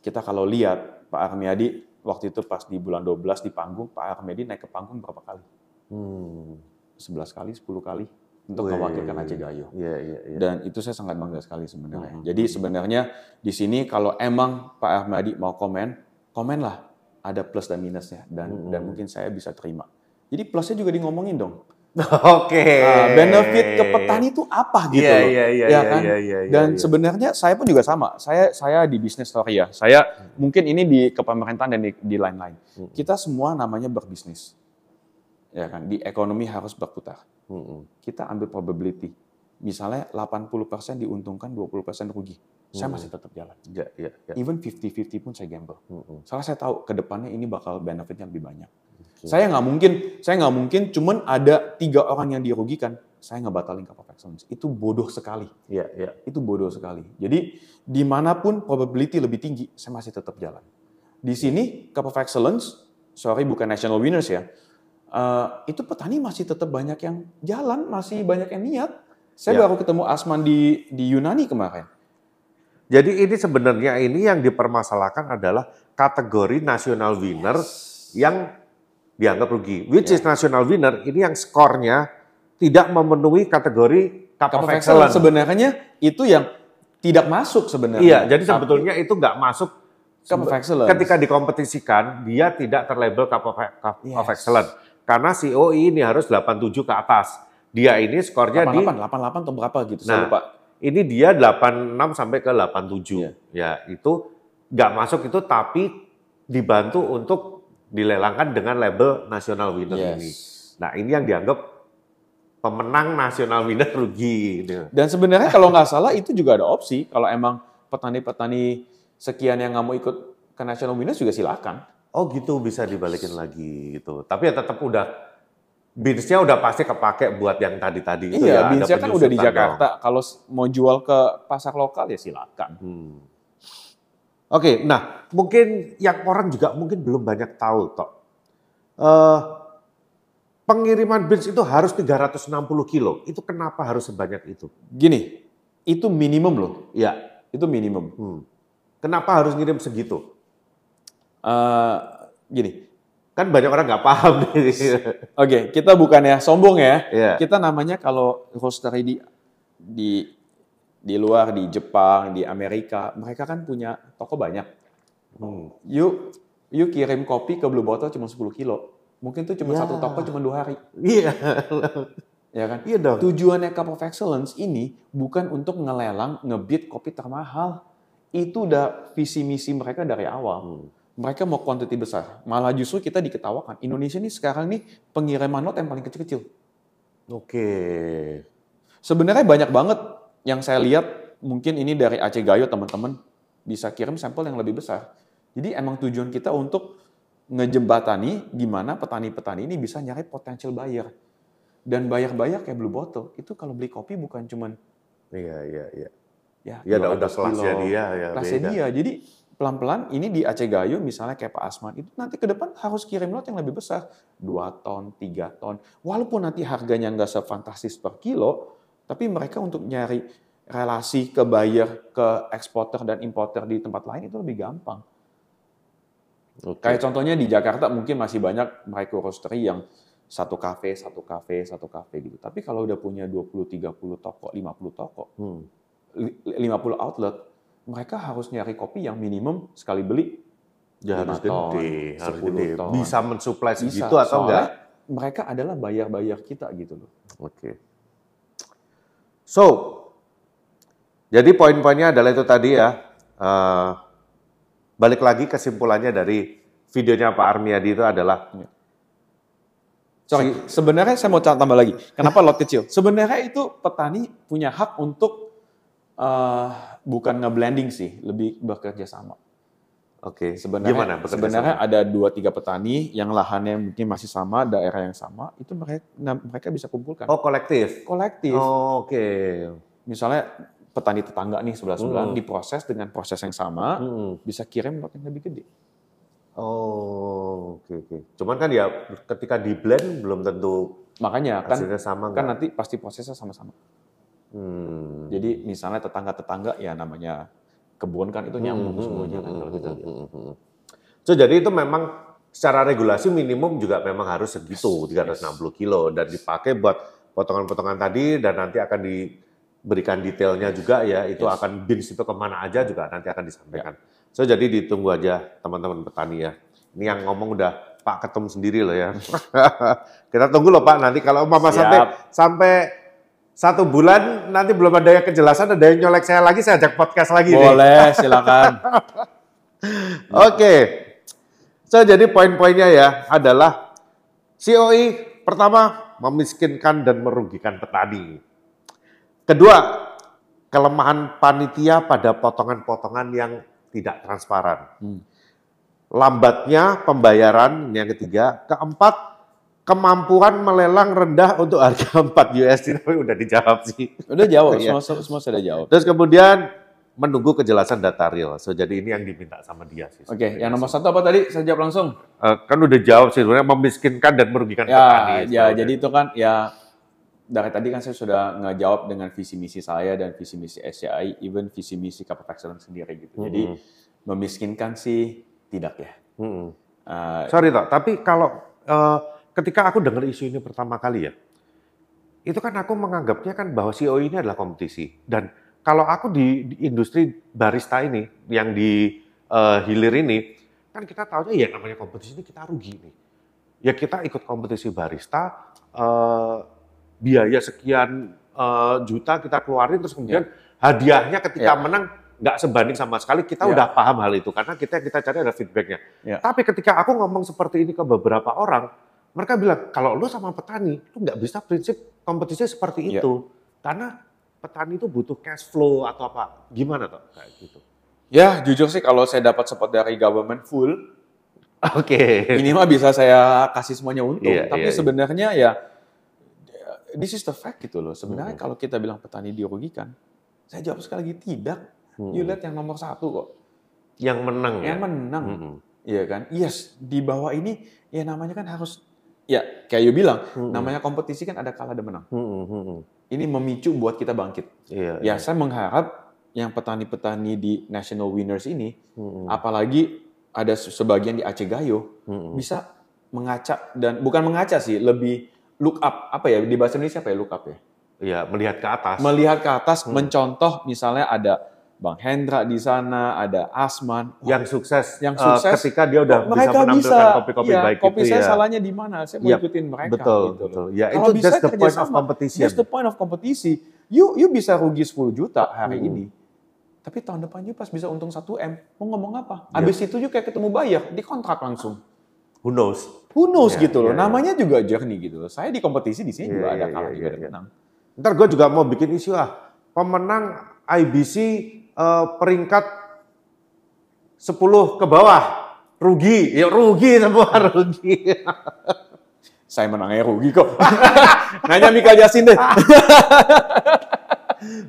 Kita kalau lihat Pak Armiadi waktu itu pas di bulan 12 di panggung, Pak Armiadi naik ke panggung berapa kali? Hmm. 11 kali, 10 kali untuk mewakilkan Aceh Gayo. Iya, iya, iya. Dan itu saya sangat bangga sekali sebenarnya. Hmm. Jadi sebenarnya di sini kalau emang Pak Ahmadi mau komen, komen lah. Ada plus dan minusnya dan Hmm. dan mungkin saya bisa terima. Jadi plusnya juga di ngomongin dong. Oke. Nah, benefit ke petani itu apa gitu Iya, loh. iya, iya, Ya iya, kan? iya, iya, Dan iya. sebenarnya saya pun juga sama. Saya saya di bisnis story ya. Saya mungkin ini di kepemerintahan dan di, di lain-lain. Hmm. Kita semua namanya berbisnis. Ya kan? Di ekonomi harus berputar. Mm-mm. Kita ambil probability. Misalnya 80% diuntungkan, 20% rugi. Saya Hmm. masih tetap jalan. Iya, iya, iya. Even 50-50 pun saya gamble. Mm-mm. Soalnya saya tahu ke depannya ini bakal benefitnya lebih banyak. Saya nggak mungkin, saya nggak mungkin cuman ada tiga orang yang dirugikan. Saya nggak batalin Cup of Excellence. Itu bodoh sekali. Iya, iya. Itu bodoh sekali. Jadi di mana pun probability lebih tinggi, saya masih tetap jalan. Di sini Cup of Excellence, sorry bukan national winners ya, eh, itu petani masih tetap banyak yang jalan, masih banyak yang niat. Saya Ya. baru ketemu Asman di di Yunani kemarin. Jadi ini sebenarnya ini yang dipermasalahkan adalah kategori national winner yang dianggap rugi. Which Ya. is national winner ini yang skornya tidak memenuhi kategori Cup, Cup of of Excellence. Sebenarnya itu yang tidak masuk sebenarnya. Iya, jadi Tapi sebetulnya itu nggak masuk Cup of Excellence. ketika dikompetisikan dia tidak terlabel Cup of, Cup of Yes. Excellence karena COI ini harus 87 ke atas. Dia ini skornya di 88, 88 atau berapa gitu, saya Nah, lupa. ini dia 86 sampai ke 87. Iya. Ya, itu nggak masuk itu tapi dibantu untuk dilelangkan dengan label national winner Yes. ini. Nah, ini yang dianggap pemenang national winner rugi gitu. Dan sebenarnya kalau nggak salah itu juga ada opsi. Kalau emang petani-petani sekian yang nggak mau ikut ke National Winners juga silakan. Oh gitu bisa dibalikin lagi gitu. Tapi ya tetap udah binsnya udah pasti kepake buat yang tadi-tadi itu ya. iya, ada binsnya kan udah di Jakarta. Kalau mau jual ke pasar lokal ya silakan. Hmm. Oke, nah mungkin yang orang juga mungkin belum banyak tahu toh. Eh, pengiriman bins itu harus 360 kilo. Itu kenapa harus sebanyak itu? Gini, itu minimum loh. Ya, Itu minimum. hmm. kenapa harus ngirim segitu? Eh, gini, Kan banyak orang nggak paham oke kita bukannya sombong ya. ya. Kita namanya kalau roastery di di di luar di Jepang, di Amerika, mereka kan punya toko banyak. Hmm. Yuk, yuk kirim kopi ke Blue Bottle cuma 10 kilo. Mungkin tuh cuma Ya. satu toko cuma dua hari, Iya, ya kan? iya dong. Tujuannya Cup of Excellence ini bukan untuk ngelelang, ngebit kopi termahal. Itu udah visi misi mereka dari awal. Hmm. Mereka mau kuantiti besar. Malah justru kita diketawakan. Indonesia ini sekarang nih pengiriman not yang paling kecil-kecil. Oke. Sebenarnya banyak banget yang saya lihat mungkin ini dari Aceh Gayo teman-teman bisa kirim sampel yang lebih besar. Jadi emang tujuan kita untuk ngejembatani gimana petani-petani ini bisa nyari potential buyer. Dan buyer-buyer kayak Blue Bottle itu kalau beli kopi bukan cuman Iya, iya, iya. ya Ya udah 200 udah kelasnya dia ya kelasnya beda. dia. Jadi pelan-pelan ini di Aceh Gayo misalnya kayak Pak Asman itu nanti ke depan harus kirim lot yang lebih besar 2 ton, 3 ton. Walaupun nanti harganya nggak sefantastis per kilo, tapi mereka untuk nyari relasi ke buyer, ke eksporter dan importer di tempat lain itu lebih gampang. Oke. Kayak contohnya di Jakarta mungkin masih banyak micro roastery yang satu kafe, satu kafe, satu kafe gitu. Tapi kalau udah punya 20, 30 toko, 50 toko, Hmm. li- 50 outlet, mereka harus nyari kopi yang minimum sekali beli Ya harus ton, gede, harus 10 gede. ton. Bisa mensuplai segitu atau enggak? Mereka adalah bayar-bayar kita gitu loh. Oke. So, jadi poin-poinnya adalah itu tadi ya. eh, balik lagi kesimpulannya dari videonya Pak Armiadi itu adalah Sorry, sebenarnya saya mau tambah lagi. Kenapa lot kecil? Sebenarnya itu petani punya hak untuk eh, bukan nge-blending sih, lebih bekerja sama. Oke. Sebenarnya, Gimana sebenarnya sama? ada dua tiga petani yang lahannya mungkin masih sama, daerah yang sama, itu mereka nah, mereka bisa kumpulkan. Oh kolektif. Kolektif. Oh, Oke. Misalnya petani tetangga nih sebelah sebelah Hmm. diproses dengan proses yang sama, Mm-mm. bisa kirim lot yang lebih gede. Oh, oke oke. Cuman kan ya ketika di blend belum tentu Makanya kan sama kan nggak? nanti pasti prosesnya sama-sama. Hmm. Jadi misalnya tetangga-tetangga ya namanya kebun kan itu nyambung Hmm, semuanya hmm, kan kalau hmm, kita hmm, lihat. hmm, hmm. So jadi itu memang secara regulasi minimum juga memang harus segitu Yes, 360 kilo dan dipakai buat potongan-potongan tadi dan nanti akan diberikan detailnya juga ya itu Yes. akan bins itu ke mana aja juga nanti akan disampaikan. So jadi ditunggu aja teman-teman petani ya. Ini yang ngomong udah Pak Ketum sendiri loh ya. Kita tunggu loh Pak nanti kalau Mama Siap. sampai sampai satu bulan nanti belum ada yang kejelasan ada yang nyolek saya lagi saya ajak podcast lagi nih. Boleh, silakan. Oke. So jadi poin-poinnya ya adalah COI pertama memiskinkan dan merugikan petani. Kedua, kelemahan panitia pada potongan-potongan yang tidak transparan. Hmm. Lambatnya pembayaran yang ketiga. Keempat, kemampuan melelang rendah untuk harga 4 USD. Tapi udah dijawab sih. Udah jawab, Iya. semua, semua sudah jawab. Terus kemudian menunggu kejelasan data real. So jadi ini yang diminta sama dia sih. Oke, yang nomor satu apa tadi? Saya jawab langsung. Eh, kan udah jawab sih sebenarnya memiskinkan dan merugikan petani. Ya, ya sebenarnya. jadi itu kan ya dari tadi kan saya sudah ngejawab dengan visi misi saya dan visi misi SCI, even visi misi Capital Excellence sendiri gitu. Jadi Mm-mm. memiskinkan sih tidak ya. Mm-mm. Eh, Sorry toh, tapi kalau eh, ketika aku dengar isu ini pertama kali ya, itu kan aku menganggapnya kan bahwa CEO ini adalah kompetisi. Dan kalau aku di, di industri barista ini, yang di eh, hilir ini, kan kita tahunya ya namanya kompetisi ini kita rugi nih. Ya kita ikut kompetisi barista, eh, biaya sekian eh, juta kita keluarin, terus kemudian hadiahnya ketika Ya. menang nggak sebanding sama sekali, kita Ya. udah paham hal itu. Karena kita kita cari ada feedbacknya. Ya. Tapi ketika aku ngomong seperti ini ke beberapa orang, mereka bilang, kalau lu sama petani, lu nggak bisa prinsip kompetisi seperti Ya. itu. Karena petani itu butuh cash flow atau apa. Gimana tuh? Kayak gitu. ya jujur sih kalau saya dapat support dari government full, Oke. minimal bisa saya kasih semuanya untung. Iya, Tapi iya, iya. sebenarnya ya this is the fact gitu loh. Sebenarnya Mhm. kalau kita bilang petani dirugikan, saya jawab sekali lagi tidak. You Hmm. lihat yang nomor satu kok, Yang menang yang ya? menang. Mm-mm. Iya kan? Yes, di bawah ini ya namanya kan harus ya kayak you bilang, Mm-mm. namanya kompetisi kan ada kalah ada menang. Mm-mm, mm-mm. Ini memicu buat kita bangkit. Iya. Ya saya mengharap yang petani-petani di national winners ini, Mm-mm. apalagi ada se- sebagian di Aceh Gayo, Mm-mm. bisa mengaca dan bukan mengaca sih, lebih look up apa ya di bahasa Indonesia apa ya look up ya? Iya, melihat ke atas. Melihat ke atas, Hmm. mencontoh misalnya ada Bang Hendra di sana, ada Asman, Wah, yang sukses, Yang eh, sukses, ketika dia udah bisa mereka menampilkan bisa. kopi-kopi Iya, baik kopi itu saya ya. salahnya di mana? Saya mau Yap, ikutin mereka. Betul, gitu betul. Ya, Kalau itu bisa that's the point of kerjasama, competition. That's the point of competition. You you bisa rugi 10 juta hari Hmm. ini. Tapi tahun depan you pas bisa untung 1 M, mau ngomong apa? Ya. Abis itu you kayak ketemu buyer, dikontrak langsung. Who knows? Who knows Ya, gitu loh. ya, ya. Namanya juga journey gitu loh. Saya di kompetisi di sini Ya, juga ya, ada ya, kalah ya, juga ada ya. menang. Ntar gue juga mau bikin isu ah. Pemenang IBC eh, peringkat 10 ke bawah. Rugi. Ya rugi semua rugi. Saya menangnya rugi kok. Nanya Mika Jasin deh.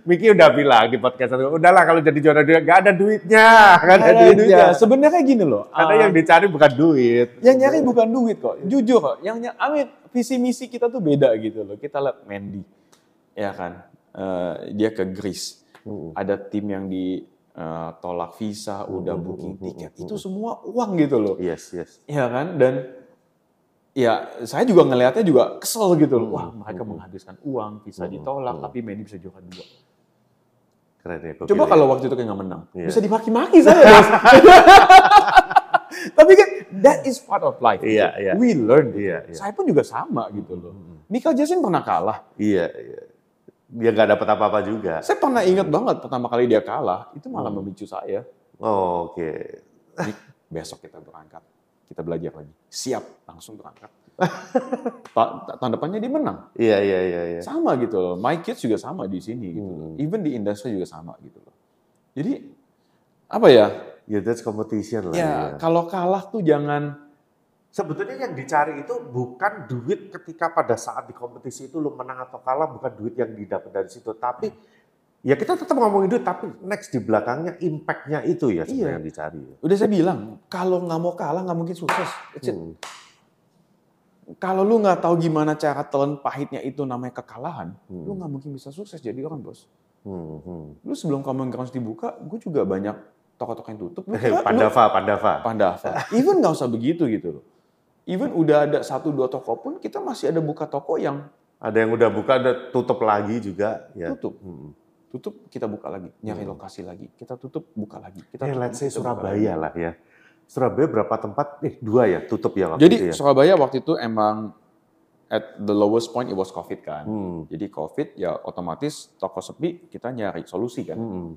Miki udah bilang di podcast itu, udahlah kalau jadi juara dunia gak ada duitnya, gak ada, Ada duitnya. duitnya. Sebenarnya gini loh. Karena ah, yang dicari bukan duit. yang nyari bukan duit kok. Jujur kok. Yang ny- Amin visi misi kita tuh beda gitu loh. Kita lihat Mandy, ya kan. Eh, dia ke Greece. Mm. Ada tim yang ditolak visa, udah Mm, booking mm, mm, tiket. mm, Itu semua uang gitu loh. Yes, yes. Ya kan? Dan ya saya juga ngelihatnya juga kesel gitu loh. Wah, Hmm, mereka hmm, menghabiskan uang, visa Hmm, ditolak, hmm. tapi Mandy bisa juara dua. Keren ya. Coba ya. kalau waktu itu kayak nggak menang, Iya. bisa dimaki-maki saya. Tapi kan that is part of life. Iya, iya. We learn. gitu. Iya, iya. Saya pun juga sama gitu loh. Michael Jackson pernah kalah. Iya, iya. Dia nggak dapat apa-apa juga. Saya pernah ingat banget pertama kali dia kalah, itu malah Hmm. memicu saya. Oh, Oke. Nick, besok kita berangkat. Kita belajar lagi. Siap, langsung berangkat. Ta- ta- Tahun depannya dia menang. Iya, iya, iya, iya. Sama gitu loh. My kids juga sama di sini gitu. Hmm. Even di industri juga sama gitu loh. Jadi apa ya? Ya, that's competition lah. Ya, ya. kalau kalah tuh jangan Sebetulnya yang dicari itu bukan duit ketika pada saat di kompetisi itu lu menang atau kalah, bukan duit yang didapat dari situ. Tapi ya kita tetap ngomongin duit, tapi next di belakangnya impact-nya itu ya Iya. yang dicari. Udah saya bilang, kalau nggak mau kalah nggak mungkin sukses. Hmm. Kalau lu nggak tahu gimana cara telan pahitnya itu namanya kekalahan, Hmm. lu nggak mungkin bisa sukses jadi orang bos. Hmm, hmm. Lu sebelum Common Grounds dibuka, gue juga banyak toko-toko yang tutup. Lu Eh, lu- Pandava, Pandava. Pandava. Even nggak usah begitu gitu loh. Even udah ada satu dua toko pun kita masih ada buka toko yang Ada yang udah buka, ada tutup lagi juga. Ya. tutup. Hmm. Tutup kita buka lagi, nyari Hmm. lokasi lagi. Kita tutup buka lagi. Kita Eh, tutup, let's say kita Surabaya lagi. lah ya. Surabaya berapa tempat? Eh, dua ya, tutup ya waktu Jadi itu ya. Surabaya waktu itu emang at the lowest point it was COVID kan. Hmm. Jadi COVID ya otomatis toko sepi kita nyari solusi kan. Hmm.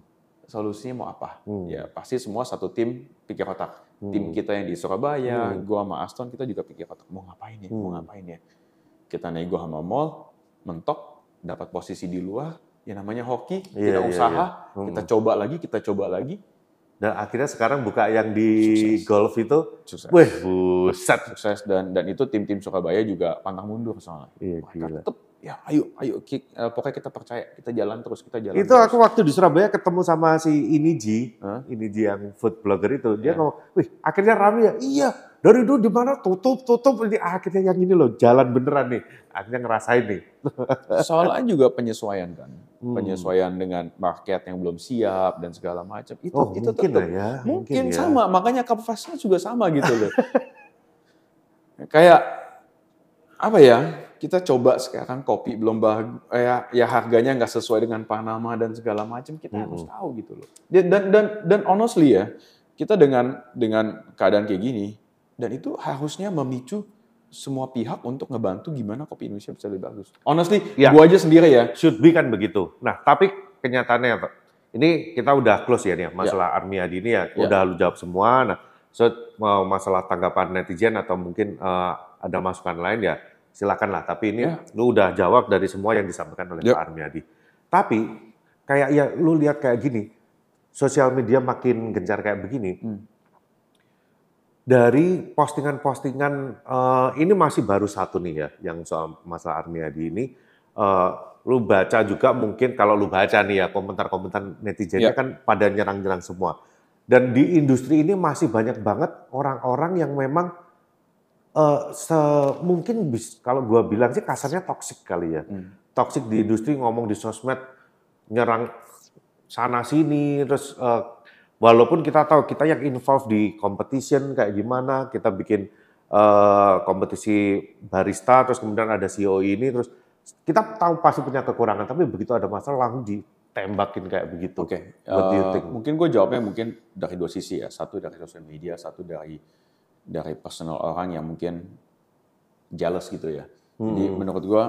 Solusinya mau apa? Hmm. Ya pasti semua satu tim pikir otak. Hmm. Tim kita yang di Surabaya, Hmm. gua sama Aston kita juga pikir otak mau ngapain ya, mau Hmm. ngapain ya. Kita nego sama mall, mentok, dapat posisi di luar, ya namanya hoki, Iya, kita iya, usaha, iya. Hmm. kita coba lagi, kita coba lagi, Dan akhirnya sekarang buka yang di Sukses. golf itu, sukses. wih buset. Sukses dan dan itu tim-tim Surabaya juga pantang mundur soalnya. Iya, Mereka gila. tetap ya ayo ayo kick, eh, pokoknya kita percaya, kita jalan terus, kita jalan. Itu terus. aku waktu di Surabaya ketemu sama si Iniji, Hah? Iniji yang food blogger itu. Dia Ya. ngomong, wih akhirnya rame ya? Iya, dari dulu di mana tutup, tutup. Ini akhirnya yang ini loh, jalan beneran nih. Akhirnya ngerasain nih. Soalnya juga penyesuaian kan. Penyesuaian dengan market yang belum siap dan segala macam. Itu Oh itu mungkin tetap ya. mungkin, ya. sama, makanya cup fastnya juga sama gitu loh. Kayak apa ya? Kita coba sekarang kopi belum bagus, ya, ya harganya nggak sesuai dengan Panama dan segala macam. Kita harus Mm-mm. tahu gitu loh. Dan dan dan, dan honestly ya, kita dengan dengan keadaan kayak gini, dan itu harusnya memicu semua pihak untuk ngebantu gimana kopi Indonesia bisa lebih bagus. Honestly, Ya. gua aja sendiri ya. Should be kan begitu. Nah tapi kenyataannya, ini kita udah close ya nih, masalah Army Adi ini ya, Ya. udah lu jawab semua. Nah, so mau masalah tanggapan netizen atau mungkin eh, ada masukan lain ya, silakan lah. Tapi ini Ya. lu udah jawab dari semua yang disampaikan oleh Ya. Pak Army Adi. Tapi kayak ya lu lihat kayak gini, sosial media makin gencar kayak begini. Hmm. Dari postingan-postingan eh, ini masih baru satu nih ya, yang soal masalah Army Adi ini. eh, lu baca juga mungkin kalau lu baca nih ya komentar-komentar netizennya Ya. kan pada nyerang-nyerang semua. Dan di industri ini masih banyak banget orang-orang yang memang eh, se- mungkin bis- kalau gua bilang sih kasarnya toksik kali ya. Hmm. Toksik di industri ngomong di sosmed nyerang sana sini terus eh, walaupun kita tahu kita yang involved di competition kayak gimana kita bikin eh, kompetisi barista terus kemudian ada CEO ini terus kita tahu pasti punya kekurangan tapi begitu ada masalah langsung ditembakin kayak begitu. Oke, do you eh, mungkin gue jawabnya mungkin dari dua sisi ya. Satu dari sosial media, satu dari dari personal orang yang mungkin jealous gitu ya. Jadi Hmm. menurut gue,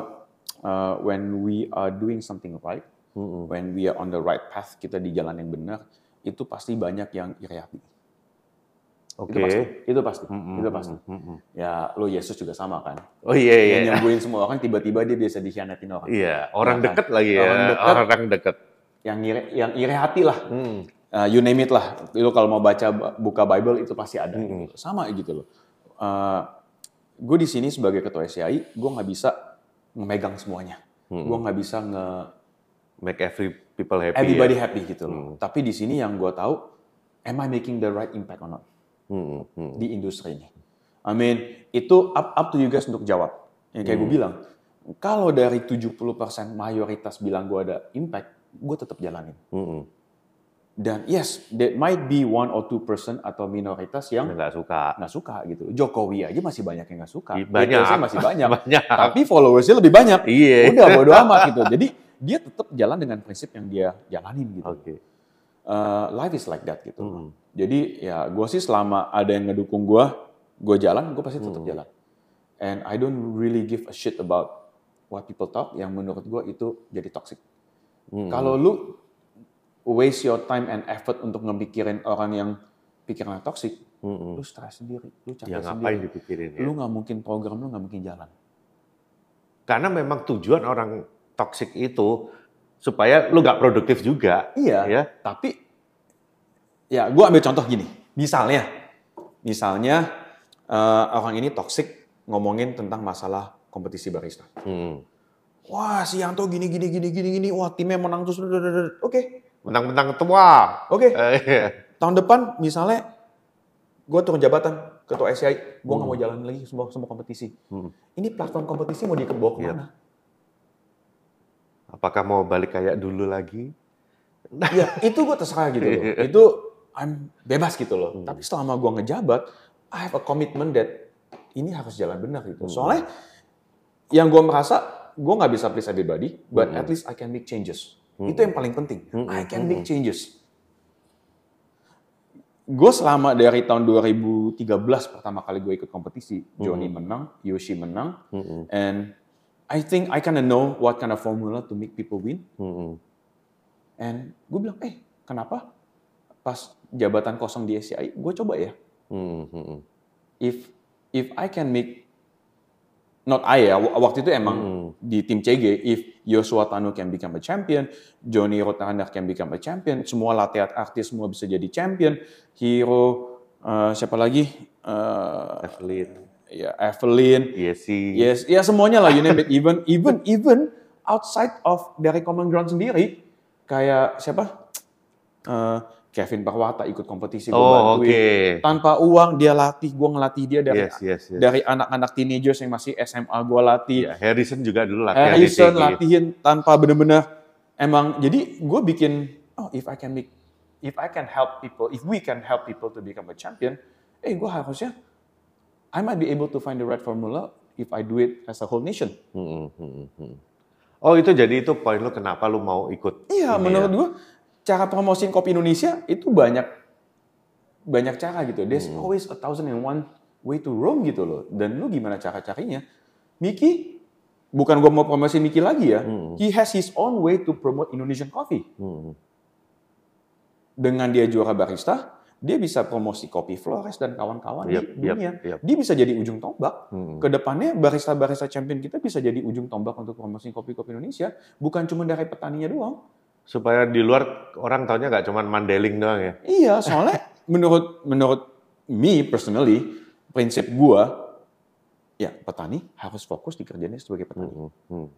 uh, when we are doing something right, Mm-mm. when we are on the right path, kita di jalan yang benar, itu pasti banyak yang iri hati. Oke. Itu pasti. Itu pasti. Mm-mm, Itu pasti. mm-mm. Ya, lo Yesus juga sama kan. Oh iya iya. Yang nyembuhin semua orang, tiba-tiba dia biasa dikhianatin orang. Iya, orang Ya kan? deket lagi ya, Orang deket. orang deket. Yang iri, yang iri hati lah. Hmm. Uh, you name it lah. Lu kalau mau baca buka Bible itu pasti ada. Mm-mm. gitu. Sama gitu loh. Uh, gue di sini sebagai ketua SCI, gue nggak bisa memegang semuanya. Mm-mm. Gue nggak bisa nge Make every people happy. everybody ya? happy gitu loh. Tapi di sini yang gue tahu, am I making the right impact or not Hmm, hmm. di industri ini? I mean, itu up, up to you guys untuk jawab. Yang kayak gue bilang, kalau dari 70% mayoritas bilang gue ada impact, gue tetap jalanin. Hmm, Dan yes, there might be one or two person atau minoritas yang nggak suka. nggak suka gitu. Jokowi aja masih banyak yang nggak suka. Banyak. Haters-nya masih banyak. Banyak. Tapi followersnya lebih banyak. Iya. Udah bodo amat gitu. Jadi dia tetap jalan dengan prinsip yang dia jalanin gitu. Oke. Uh, life is like that gitu. Hmm. Jadi ya gue sih selama ada yang ngedukung gue, gue jalan, gue pasti Hmm. tetap jalan. And I don't really give a shit about what people talk yang menurut gue itu jadi toxic. Hmm. Kalau lu waste your time and effort untuk ngemikirin orang yang pikirannya toxic, Hmm. lu stres sendiri, lu capek Ya sendiri. dipikirin ya? Lu nggak mungkin program lu nggak mungkin jalan. Karena memang tujuan orang toxic itu supaya lu nggak produktif juga. Iya. Ya. Tapi ya gue ambil contoh gini. Misalnya, misalnya eh, orang ini toxic ngomongin tentang masalah kompetisi barista. Hmm. Wah, si Yanto gini gini gini gini gini. Wah, timnya menang terus. Oke, Mentang-mentang ketua. oke. Eh, iya. Tahun depan misalnya gue turun jabatan ketua SCI, gue nggak mau jalan lagi semua semua kompetisi. Hmm. Ini platform kompetisi mau dibawa Iya. ke mana? Apakah mau balik kayak dulu lagi? ya itu gue terserah gitu loh. Itu I'm bebas gitu loh. Tapi selama gue ngejabat, I have a commitment that ini harus jalan benar gitu. Soalnya yang gue merasa gue nggak bisa please everybody, but at least I can make changes. Itu yang paling penting. I can make changes. Gue selama dari tahun 2013 pertama kali gue ikut kompetisi, Johnny menang, Yoshi menang, Hmm. and I think I kind of know what kind of formula to make people win. Hmm. And gue bilang, eh kenapa pas jabatan kosong di SCI, gue coba ya. Hmm. Hmm. If if I can make, not I ya, wa- waktu itu emang Hmm. di tim CG, if Joshua Tano can become a champion, Johnny Rotander can become a champion, semua latihan artis semua bisa jadi champion, Hero, eh, siapa lagi? Eh, Evelyn. Ya Evelyn, Iya sih. Yes, ya semuanya lah, you name it. Even, even, even outside of dari common ground sendiri, kayak siapa? Eh, Kevin Parwata ikut kompetisi gue Oh, bantuin. oke. Tanpa uang dia latih, gue ngelatih dia dari Yes, yes, yes. dari anak-anak teenagers yang masih SMA gue latih. Iya, Harrison juga dulu latihan di Harrison latihin tanpa bener-bener emang jadi gue bikin oh if I can make if I can help people if we can help people to become a champion eh gue harusnya I might be able to find the right formula if I do it as a whole nation Hmm, hmm, hmm. Oh itu jadi itu poin lu kenapa lu mau ikut? iya ini menurut ya? gue cara promosiin kopi Indonesia itu banyak banyak cara gitu there's Hmm. always a thousand and one way to roam gitu loh dan lu gimana cara carinya Miki bukan gue mau promosiin Miki lagi ya Hmm. he has his own way to promote Indonesian coffee Hmm. dengan dia juara barista, dia bisa promosi kopi Flores dan kawan-kawan Yap, di dunia. yap. Dia bisa jadi ujung tombak. Hmm. Ke depannya barista-barista champion kita bisa jadi ujung tombak untuk promosi kopi-kopi Indonesia, bukan cuma dari petaninya doang. Supaya di luar orang taunya nggak cuma Mandeling doang ya. Iya, soalnya menurut menurut me personally, prinsip gua, ya petani harus fokus di kerjanya sebagai petani. Hmm. Hmm.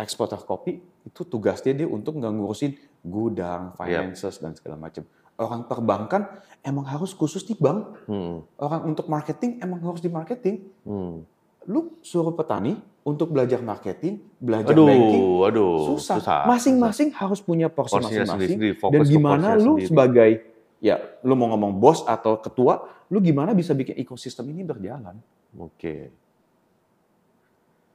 Eksporter kopi itu tugasnya dia untuk nggak ngurusin gudang, finances dan segala macam. Orang perbankan emang harus khusus di bank. Hmm. Orang untuk marketing emang harus di marketing. Hmm. Lu suruh petani untuk belajar marketing, belajar Aduh, banking, aduh, susah. Masing-masing harus punya porsi masing-masing. Dan gimana lu sendiri. sebagai ya lu mau ngomong bos atau ketua, lu gimana bisa bikin ekosistem ini berjalan? Oke.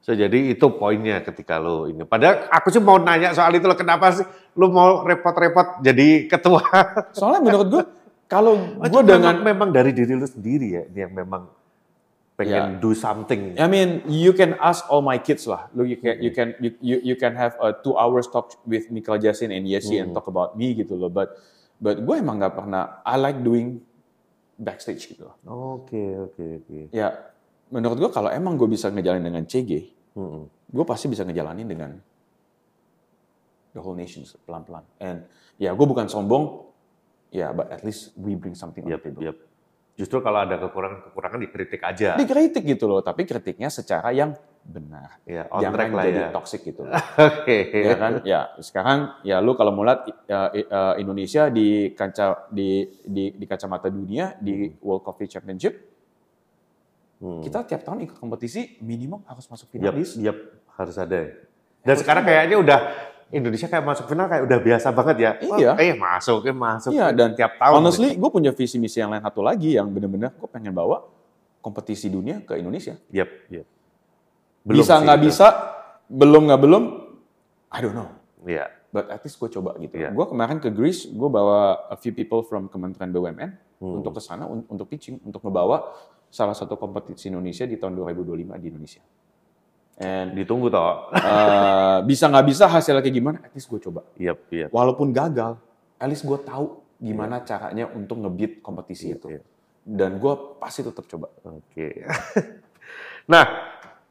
So, jadi itu poinnya ketika lo ini. Padahal aku sih mau nanya soal itu lo kenapa sih lo mau repot-repot jadi ketua? Soalnya menurut gua kalau Oh, gua cuma dengan memang, memang dari diri lo sendiri ya yang memang pengen do something. I mean, you can ask all my kids lah. Look, you can you can you you, you can have a two hours talk with Michael Jasin and Yesi and talk about me gitu loh. But but gue emang nggak pernah. I like doing backstage gitu. loh. Oke, oke, oke. Ya menurut gue kalau emang gue bisa ngejalanin dengan CG, Mm-mm. gue pasti bisa ngejalanin dengan the whole nation pelan-pelan. And ya gue bukan sombong, ya but at least we bring something on Yap, the table. yap. Justru kalau ada kekurangan-kekurangan dikritik aja. Dikritik gitu loh, tapi kritiknya secara yang benar. Ya, on Jangan track lah jadi ya. toxic gitu. Oke. ya kan? Ya, sekarang ya lu kalau mau lihat uh, uh, Indonesia di kaca di di di kacamata dunia di World Coffee Championship, Hmm. kita tiap tahun ikut kompetisi minimum harus masuk finalis. yap, harus ada. ya. Dan sekarang kayaknya udah Indonesia kayak masuk final kayak udah biasa banget ya. Oh, Iya. eh masuk, eh masuk. Iya, dan tiap tahun. Honestly, gue punya visi misi yang lain satu lagi yang bener-bener gue pengen bawa kompetisi dunia ke Indonesia. Yap, yap. bisa sih nggak bisa, belum nggak belum, I don't know. Iya. But at least gue coba gitu. Iya. Gue kemarin ke Greece, gue bawa a few people from Kementerian BUMN Hmm. untuk ke sana un- untuk pitching, untuk ngebawa salah satu kompetisi Indonesia di tahun 2025 di Indonesia. And Ditunggu toh. uh, bisa nggak bisa hasilnya kayak gimana, at least gue coba. Yap, yap. Walaupun gagal, at least gue tahu gimana caranya untuk ngebeat kompetisi Iya, itu. iya. Dan gue pasti tetap coba. Oke. nah,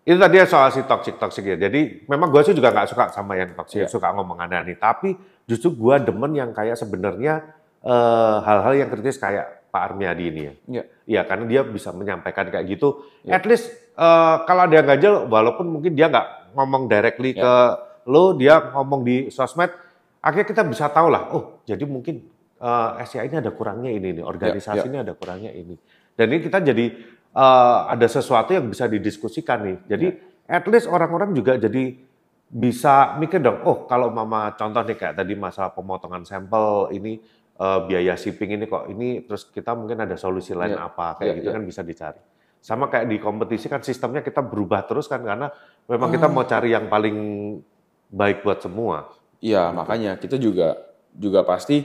itu tadi soal si toxic toxic ya. Jadi memang gue sih juga nggak suka sama yang toxic, Iya. suka ngomong aneh Tapi justru gue demen yang kayak sebenarnya eh, hal-hal yang kritis kayak Pak Armiadi ini ya. Iya. Iya, karena dia bisa menyampaikan kayak gitu. Iya. At least eh, kalau ada yang ganjel, walaupun mungkin dia nggak ngomong directly Iya. ke lo, dia ngomong di sosmed, akhirnya kita bisa tahu lah. Oh, jadi mungkin eh, SCA ini ada kurangnya ini nih, organisasi Iya, ini ada kurangnya ini. Dan ini kita jadi eh, ada sesuatu yang bisa didiskusikan nih. Jadi Iya. at least orang-orang juga jadi bisa mikir dong. Oh, kalau mama contoh nih kayak tadi masalah pemotongan sampel ini eh, biaya shipping ini kok ini terus kita mungkin ada solusi lain Iya. apa kayak Iya, gitu iya. kan bisa dicari. Sama kayak di kompetisi kan sistemnya kita berubah terus kan karena memang kita Ah. mau cari yang paling baik buat semua. Iya, makanya kita juga juga pasti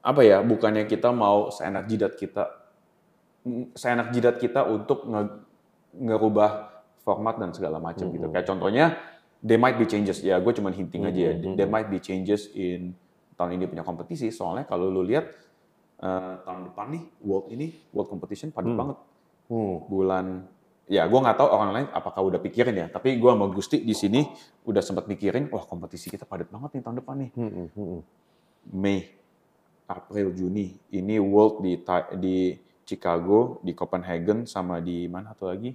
apa ya, bukannya kita mau seenak jidat kita seenak jidat kita untuk nge, ngerubah format dan segala macam gitu. Mhm. Kayak contohnya there might be changes. Ya, gue cuma hinting aja ya. Mhm, There might be changes in tahun ini punya kompetisi. Soalnya kalau lu lihat eh, tahun depan nih world ini world competition padat Hmm. banget. Hmm. Bulan ya gue nggak tahu orang lain apakah udah pikirin ya. Tapi gue sama Gusti di sini udah sempat mikirin, wah kompetisi kita padat banget nih tahun depan nih. Hmm, hmm, hmm. Mei, April, Juni. Ini World di di Chicago, di Copenhagen, sama di mana satu lagi?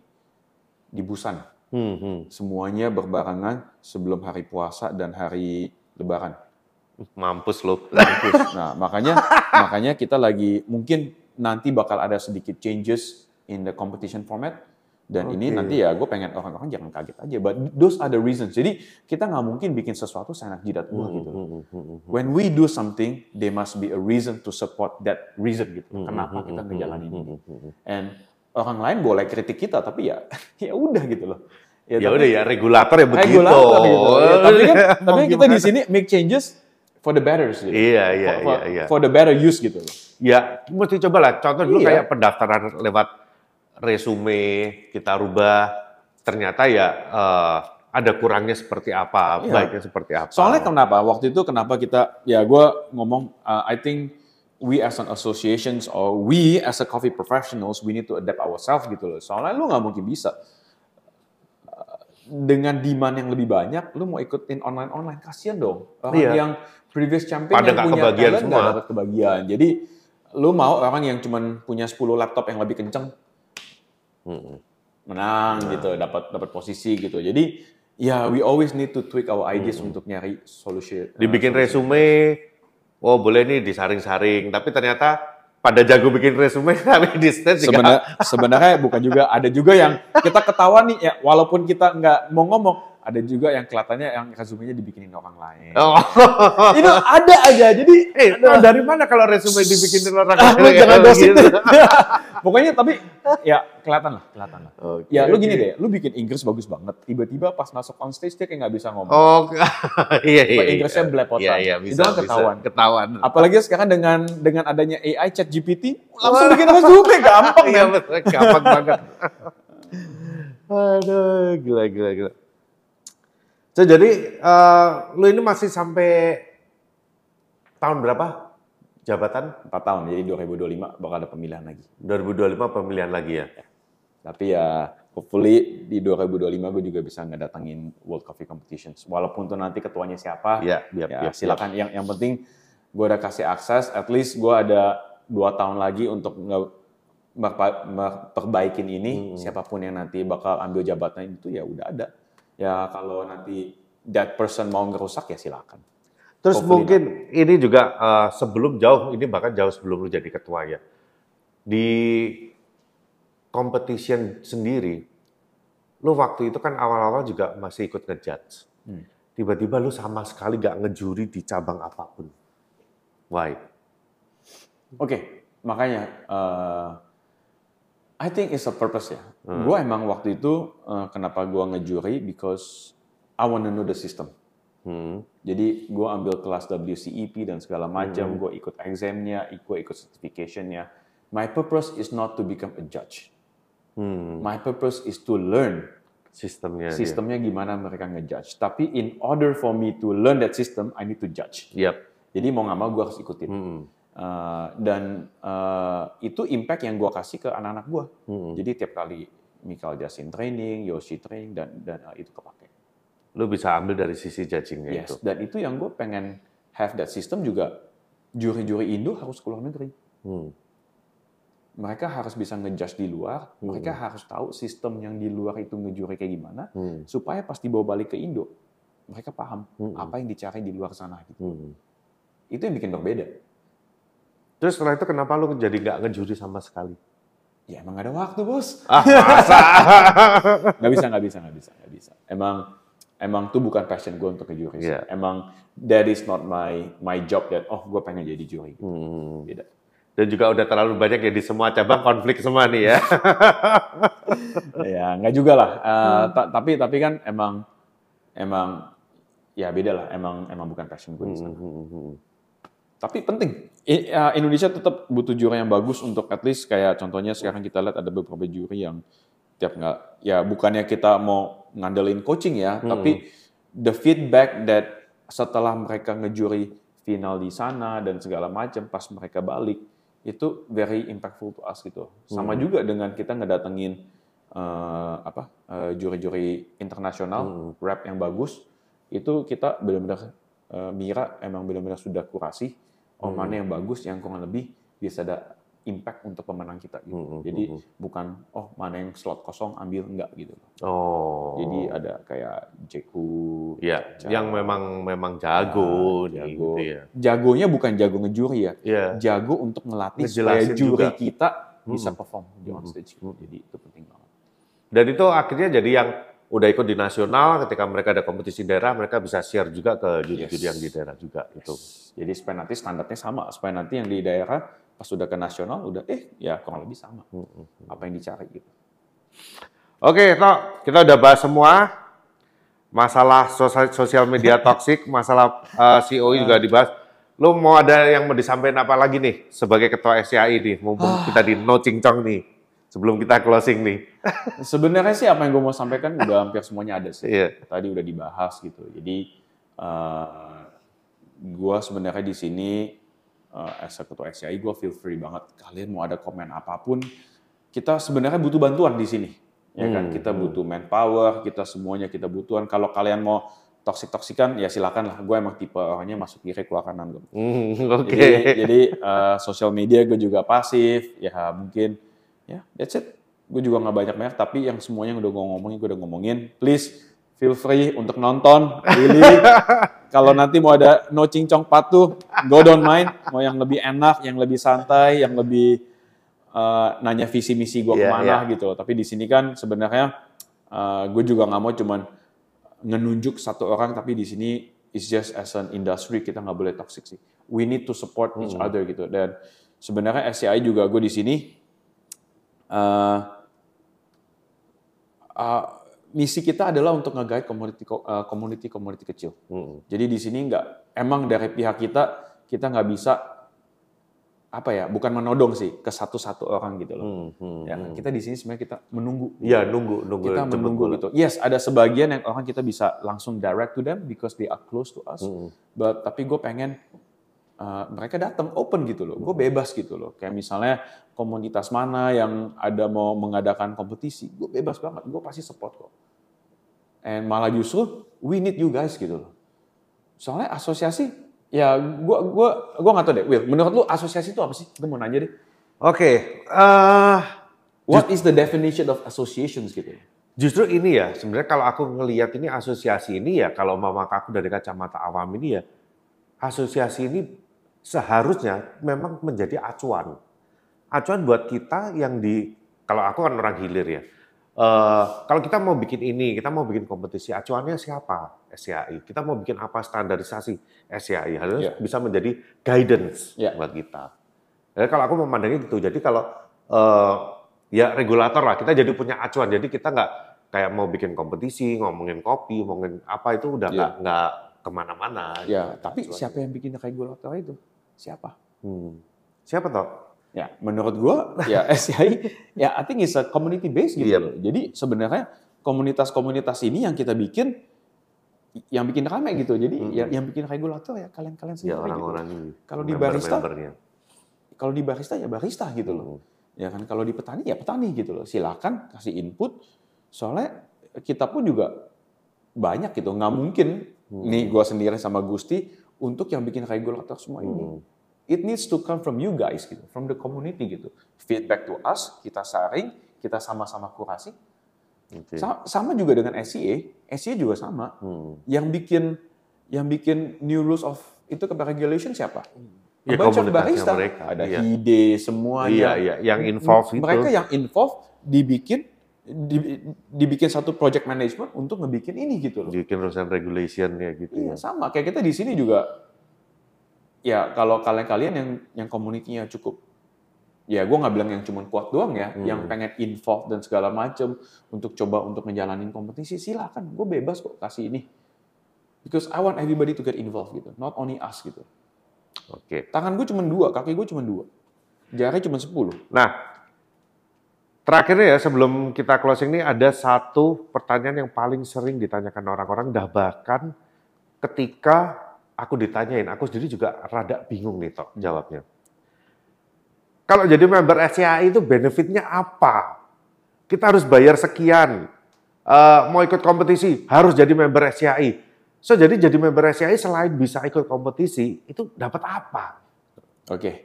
Di Busan. Hmm, hmm. Semuanya berbarengan sebelum hari puasa dan hari Lebaran. Mampus lo. Mampus. Nah, makanya makanya kita lagi mungkin nanti bakal ada sedikit changes in the competition format. Dan ini Oke. nanti ya gue pengen orang-orang jangan kaget aja. But those are the reasons. Jadi kita nggak mungkin bikin sesuatu seenak jidat gue Hmm, gitu. hmm, hmm. When we do something, there must be a reason to support that reason gitu. Kenapa kita ngejalanin ini? And orang lain boleh kritik kita, tapi ya ya udah gitu loh. Ya udah ya regulator ya begitu. regulator gitu. Ya, tapi kan, tapi Mau kita di sini make changes for the better gitu. Iya, iya, for, iya, iya. for the better use gitu loh. Ya, mesti coba lah. Contoh dulu Iya. kayak pendaftaran lewat resume kita rubah. Ternyata ya eh, ada kurangnya seperti apa, Iya. baiknya seperti apa. Soalnya kenapa? Waktu itu kenapa kita ya gue ngomong uh, I think we as an associations or we as a coffee professionals we need to adapt ourselves gitu loh. Soalnya lu nggak mungkin bisa Uh, dengan demand yang lebih banyak, lu mau ikutin online online kasihan dong. Orang Iya. yang previous champion Pada yang punya kebagian talent semua. dapat kebagian. Jadi lu mau orang yang cuman punya 10 laptop yang lebih kenceng menang gitu, dapat dapat posisi gitu. Jadi ya we always need to tweak our ideas untuk nyari solusi. uh, dibikin solusi. resume, oh boleh nih disaring-saring. Tapi ternyata pada jago bikin resume, tapi di stage juga. Sebenarnya sebenarnya bukan juga ada juga yang kita ketawa nih ya walaupun kita nggak mau ngomong ada juga yang kelihatannya yang resumenya dibikinin orang lain. Oh. Itu ada aja. Jadi eh, dari mana kalau resume dibikin orang ah, lain? jangan gosip. Gitu. Pokoknya tapi ya kelihatan lah, kelihatan lah. Oke, Ya lu gini deh, lu bikin Inggris bagus banget. Tiba-tiba pas masuk on stage dia kayak nggak bisa ngomong. Oh, iya iya. Pak Inggrisnya belepotan. Iya iya Itu bisa. kan ketahuan. Bisa. Ketahuan. Apalagi sekarang dengan dengan adanya AI Chat GPT langsung bikin resume gampang Iya gampang banget. Aduh, gila gila gila. So, jadi eh, lu ini masih sampai tahun berapa jabatan? 4 tahun, jadi 2025 bakal ada pemilihan lagi. 2025 pemilihan lagi ya. Tapi ya hopefully di 2025 gue juga bisa ngedatengin World Coffee Competitions. Walaupun tuh nanti ketuanya siapa, Iya, iya, ya iya, silakan. Yang yang penting gue udah kasih akses, at least gue ada dua tahun lagi untuk nge memperbaikin ini. Hmm. Siapa pun yang nanti bakal ambil jabatan itu ya udah ada. Ya kalau nanti that person mau ngerusak ya silakan. Terus Hopefully mungkin ini juga eh, sebelum jauh, ini bahkan jauh sebelum lu jadi ketua ya. Di competition sendiri, lu waktu itu kan awal-awal juga masih ikut ngejudge. Hmm. Tiba-tiba lu sama sekali gak ngejuri di cabang apa pun. Why? Oke, makanya eh, I think it's a purpose ya. Hmm. Gue emang waktu itu eh, kenapa gue ngejuri because I wanna know the system. Hmm. Jadi gue ambil kelas WCEP dan segala macam, Hmm. gue ikut examnya, gue ikut certificationnya. My purpose is not to become a judge. Hmm. My purpose is to learn Sistemnya. dia. sistemnya gimana mereka ngejudge. Tapi in order for me to learn that system, I need to judge. Yep. Jadi mau nggak mau gue harus ikutin. Hmm. Uh, dan uh, itu impact yang gue kasih ke anak-anak gue. Hmm. Jadi tiap kali Michael Jasin training, Yoshi training, dan dan uh, itu kepake. Lu bisa ambil dari sisi judgingnya Yes. itu. Dan itu yang gue pengen have that system juga. Juri-juri Indo harus keluar negeri. Hmm. Mereka harus bisa ngejudge di luar. Mereka harus tahu sistem yang di luar itu ngejuri kayak gimana. Hmm. Supaya pas dibawa balik ke Indo, mereka paham Hmm. apa yang dicari di luar sana. Gitu. Hmm. Itu yang bikin berbeda. Terus setelah itu kenapa lu jadi nggak ngejuri sama sekali? Ya emang gak ada waktu bos. Ah, masa? Nggak bisa, nggak bisa, nggak bisa, nggak bisa. Emang emang tuh bukan passion gue untuk ke juri. sih. Iya. Emang that is not my my job that oh gue pengen jadi juri. Hmm. Beda. Dan juga udah terlalu banyak ya di semua cabang konflik semua nih ya. ya nggak juga lah. Eh, ta- tapi tapi kan emang emang ya beda lah. Emang emang bukan passion gue di sana. Hmm. Tapi penting. Ya, Indonesia tetap butuh juri yang bagus untuk at least kayak contohnya sekarang kita lihat ada beberapa juri yang tiap nggak ya bukannya kita mau ngandelin coaching ya, tapi the feedback that setelah mereka ngejuri final di sana dan segala macam pas mereka balik itu very impactful to us gitu. Sama juga dengan kita ngedatengin eh, apa eh, juri-juri internasional rap yang bagus itu kita benar-benar eh, Mira emang benar-benar sudah kurasi oh mana yang bagus yang kurang lebih bisa ada impact untuk pemenang kita gitu. Hmm, hmm, Jadi hmm, bukan oh mana yang slot kosong ambil enggak gitu. Oh. Jadi ada kayak Jeku, ya, Caca, yang memang memang jago, nih, jago. gitu ya. Jagonya bukan jago ngejuri ya. Iya. Jago untuk ngelatih supaya juri juga. kita bisa Hmm. perform di on Hmm. stage. Jadi itu penting banget. Dan itu akhirnya jadi yang udah ikut di nasional, ketika mereka ada kompetisi daerah, mereka bisa share juga ke juri-juri Yes. yang di daerah juga gitu. Jadi supaya nanti standarnya sama, supaya nanti yang di daerah pas sudah ke nasional udah eh ya kurang lebih sama. Hmm, apa yang dicari gitu. Oke, Tok, kita udah bahas semua. Masalah sosial, sosial media toksik, masalah uh, COI juga dibahas. Lu mau ada yang mau disampaikan apa lagi nih sebagai ketua SCI nih, mumpung kita di no cincong nih, sebelum kita closing nih. Sebenarnya sih apa yang gue mau sampaikan udah hampir semuanya ada sih. Iya. Tadi udah dibahas gitu. Jadi uh, gue sebenarnya di sini uh, as ketua SCI gue feel free banget. Kalian mau ada komen apa pun, kita sebenarnya butuh bantuan di sini. Ya kan, Hmm, kita butuh manpower, kita semuanya kita butuhan. Kalau kalian mau toksik-toksikan, ya silakan lah. Gue emang tipe orangnya masuk kiri keluar kanan. Gua. Hmm, Oke. Jadi, jadi uh, sosial media gue juga pasif, ya mungkin ya that's it. Gue juga nggak banyak banyak, tapi yang semuanya yang udah gue ngomongin, gue udah ngomongin. Please feel free untuk nonton, really. Kalau nanti mau ada no cincong patuh, go don't mind. Mau yang lebih enak, yang lebih santai, yang lebih uh, nanya visi misi gue Iya, ke mana iya. gitu. Tapi di sini kan sebenarnya uh, gue juga nggak mau cuman ngenunjuk satu orang, tapi di sini it's just as an industry kita nggak boleh toxic sih. We need to support each Hmm. other gitu. Dan sebenarnya SCI juga gue di sini uh, uh, misi kita adalah untuk nge-guide community uh, community community kecil. Hmm. Jadi di sini nggak emang dari pihak kita kita nggak bisa apa ya bukan menodong sih ke satu-satu orang gitu loh. Hmm, hmm, Ya, hmm. kita di sini sebenarnya kita menunggu. Iya, nunggu, nunggu. Kita menunggu bola. gitu. Yes, ada sebagian yang orang kita bisa langsung direct to them because they are close to us. Hmm. But tapi gue pengen uh, mereka datang open gitu loh. Gue bebas gitu loh. Kayak misalnya komunitas mana yang ada mau mengadakan kompetisi, gue bebas banget. Gue pasti support kok. And malah justru we need you guys gitu loh. Soalnya asosiasi ya gue gua gua nggak tahu deh. Will, menurut lu asosiasi itu apa sih? Gue mau nanya deh. Oke, eh, What is the definition of associations gitu? Justru ini ya, sebenarnya kalau aku ngelihat ini asosiasi ini ya, kalau mama aku dari kacamata awam ini ya, asosiasi ini seharusnya memang menjadi acuan. Acuan buat kita yang di, kalau aku kan orang hilir ya, Uh, kalau kita mau bikin ini, kita mau bikin kompetisi, acuannya siapa? SCAI. Kita mau bikin apa standarisasi SCAI. Harus yeah. bisa menjadi guidance yeah. buat kita. Jadi kalau aku memandangnya gitu, jadi kalau uh, ya regulator lah, kita jadi punya acuan. Jadi kita nggak kayak mau bikin kompetisi, ngomongin kopi, ngomongin apa itu udah nggak yeah. nggak ke mana-mana. Ya, gitu, tapi siapa yang bikin regulator itu? Siapa? Hmm. Siapa toh? Ya, menurut gua ya SCI ya I think is a community based gitu. Yep. Iya. Jadi sebenarnya komunitas-komunitas ini yang kita bikin yang bikin ramai gitu. Jadi mm -hmm. ya yang bikin regulator ya kalian-kalian sendiri ya, orang-orang gitu. Kalau di barista kalau di barista ya barista gitu loh. Mm. Ya kan kalau di petani ya petani gitu loh. Silakan kasih input. Soalnya kita pun juga banyak gitu. Nggak mungkin mm. nih gua sendiri sama Gusti untuk yang bikin regulator semua ini. Mm it needs to come from you guys gitu, from the community gitu. Feedback to us, kita saring, kita sama-sama kurasi. Okay. Sama, sama juga dengan SCA, SCA juga sama. Hmm. Yang bikin yang bikin new rules of itu ke regulation siapa? Ya, barista, mereka. ada iya. HIDE semua iya, iya. yang involved itu. Mereka yang involved dibikin dibikin satu project management untuk ngebikin ini gitu loh. Bikin rules and regulation ya gitu. Iya, ya. sama kayak kita di sini juga ya kalau kalian-kalian yang yang komunitinya cukup ya gue nggak bilang yang cuma kuat doang ya, hmm. yang pengen involve dan segala macam untuk coba untuk ngejalanin kompetisi silakan, gue bebas kok kasih ini. Because I want everybody to get involved gitu, not only us gitu. Oke. Okay. Tangan gue cuma dua, kaki gue cuma dua, jari cuma sepuluh. Nah, terakhirnya ya sebelum kita closing ini ada satu pertanyaan yang paling sering ditanyakan orang-orang, dah bahkan ketika aku ditanyain, aku sendiri juga rada bingung nih toh jawabnya. Kalau jadi member SCAI itu benefitnya apa? Kita harus bayar sekian. Uh, mau ikut kompetisi harus jadi member SCAI. So jadi jadi member SCAI selain bisa ikut kompetisi itu dapat apa? Oke, okay.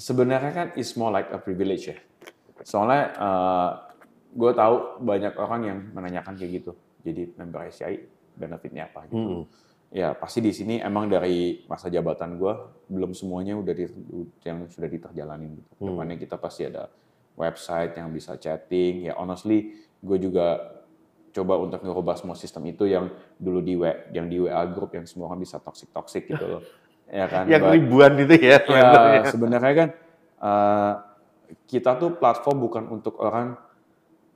sebenarnya kan it's more like a privilege ya. Soalnya uh, gue tahu banyak orang yang menanyakan kayak gitu. Jadi member SCAI benefitnya apa gitu. Hmm ya pasti di sini emang dari masa jabatan gue belum semuanya udah di, yang sudah diterjalanin gitu. Hmm. Depannya kita pasti ada website yang bisa chatting. Ya honestly, gue juga coba untuk ngerubah semua sistem itu yang dulu di w, yang di WA grup yang semua orang bisa toxic toxic gitu loh. ya kan. yang ribuan itu ya. Ya sebenarnya kan uh, kita tuh platform bukan untuk orang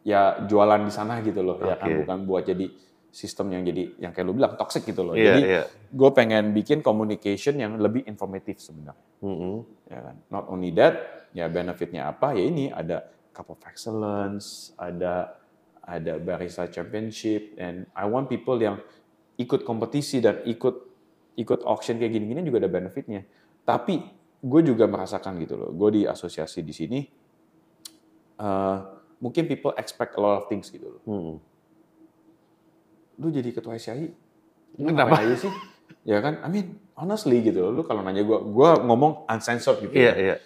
ya jualan di sana gitu loh. Okay. Ya kan bukan buat jadi sistem yang jadi yang kayak lu bilang toxic gitu loh. Yeah, jadi yeah. gue pengen bikin communication yang lebih informatif sebenarnya. Mm -hmm. Ya kan. Not only that, ya benefitnya apa? Ya ini ada Cup of Excellence, ada ada Barista Championship, and I want people yang ikut kompetisi dan ikut ikut auction kayak gini-gini juga ada benefitnya. Tapi gue juga merasakan gitu loh. Gue di asosiasi di sini, uh, mungkin people expect a lot of things gitu loh. Mm -hmm lu jadi ketua SCI kenapa aja sih ya kan I mean honestly gitu lu kalau nanya gue gue ngomong uncensored gitu iya, ya. iya.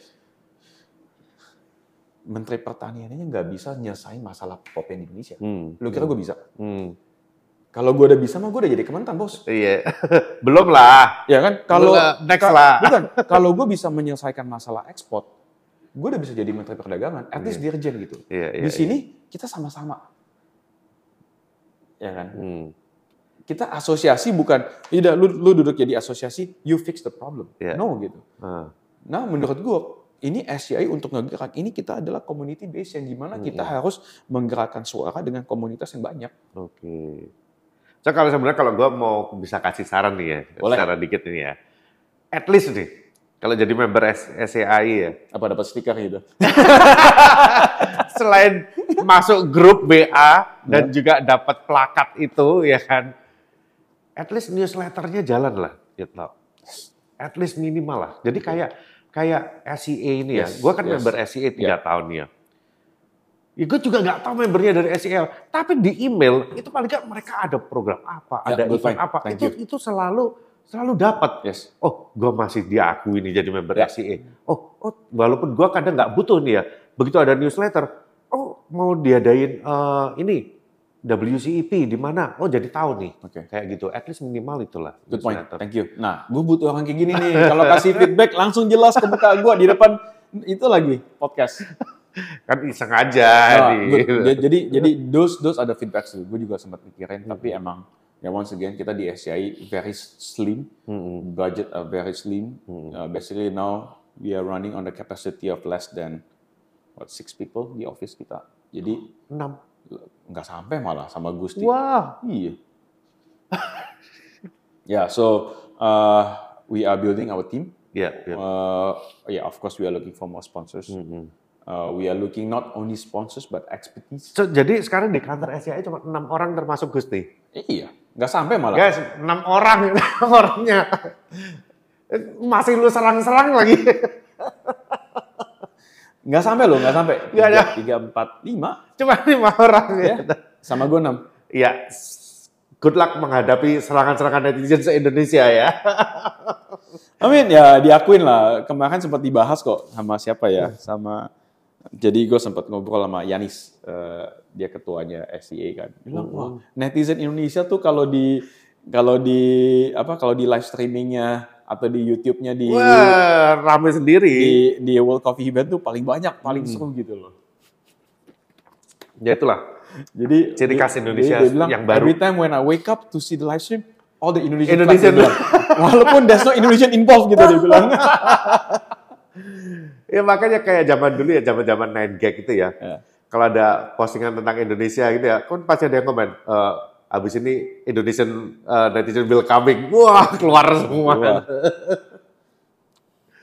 Menteri Pertaniannya nggak bisa nyelesain masalah kopi di Indonesia. Hmm. Lu kira gue bisa? Hmm. Kalau gue udah bisa mah gue udah jadi kementan bos. Iya, belum lah. Ya kan? Kalau next lah. Bukan. Kalau gue bisa menyelesaikan masalah ekspor, gue udah bisa jadi Menteri Perdagangan. At least yeah. dirjen gitu. Iya, iya, di sini iya. kita sama-sama ya kan? Hmm. Kita asosiasi bukan, tidak lu, lu duduk jadi asosiasi, you fix the problem. Yeah. No gitu. Uh. Nah menurut gua ini SCI untuk ngegerak ini kita adalah community base yang gimana hmm. kita harus menggerakkan suara dengan komunitas yang banyak. Oke. Okay. So kalau sebenarnya kalau gue mau bisa kasih saran nih ya, Boleh. saran dikit ini ya. At least nih, kalau jadi member SCI ya. Apa dapat stiker gitu? Selain masuk grup BA dan ya. juga dapat plakat itu ya kan. At least newsletternya jalan lah, gitu. At least minimal lah. Jadi kayak kayak SCA ini ya. Gue kan yes. member SCA tiga yeah. tahun ya. Ya, gue juga nggak tahu membernya dari SEL, tapi di email itu paling nggak mereka ada program apa, ya, ada event apa, Thank itu you. itu selalu selalu dapat. Yes. Oh, gue masih diakui nih jadi member ya. SCA. Oh, oh, walaupun gue kadang nggak butuh nih ya, begitu ada newsletter, oh mau diadain uh, ini WCEP di mana? Oh jadi tahu nih. Oke. Kayak gitu. At least minimal itulah. Good point. newsletter. Thank you. Nah, gue butuh orang kayak gini nih. Kalau kasih feedback langsung jelas ke muka gue di depan itu lagi podcast. Kan iseng aja. Nah, nih. good. Jadi- jadi jadi those those ada feedback sih. Gue juga sempat mikirin, tapi emang ya once again kita di SCI very slim, Mm-mm. budget are very slim. Hmm. Uh, basically now we are running on the capacity of less than what six people di office kita. Jadi Enam. nggak sampai malah sama Gusti. Wah. Iya. yeah, so uh, we are building our team. Iya. iya. Uh, yeah, of course we are looking for more sponsors. Mm-mm. Uh, we are looking not only sponsors but expertise. So, jadi sekarang di kantor SCI cuma enam orang termasuk Gusti. Iya, nggak sampai malah. Guys, enam orang orangnya. Masih lu serang-serang lagi. Nggak sampai loh, nggak sampai. Nggak ada. Tiga, tiga, empat, lima. Cuma lima orang Ya, ya. sama gue enam. Iya. Good luck menghadapi serangan-serangan netizen se-Indonesia ya. Amin ya diakuin lah. Kemarin sempat dibahas kok sama siapa ya? Sama jadi gue sempat ngobrol sama Yanis, eh, dia ketuanya SCA kan. Dia bilang, wah netizen Indonesia tuh kalau di kalau di apa kalau di live streamingnya atau di YouTube-nya di Wah, rame sendiri. di di World Coffee Event tuh paling banyak, paling seru gitu loh. Ya itulah. Jadi Ciri khas dia- Indonesia dia bilang, yang baru. Every time when I wake up to see the live stream, all the Indonesian, Indonesian. dia bilang. Walaupun there's no Indonesian involved gitu dia bilang. Ya makanya kayak zaman dulu ya, zaman-zaman 9 gag itu ya. Ya. Kalau ada postingan tentang Indonesia gitu ya, kan pasti ada yang komen, eh abis ini Indonesian eh, netizen will coming. Wah, keluar semua. Wah.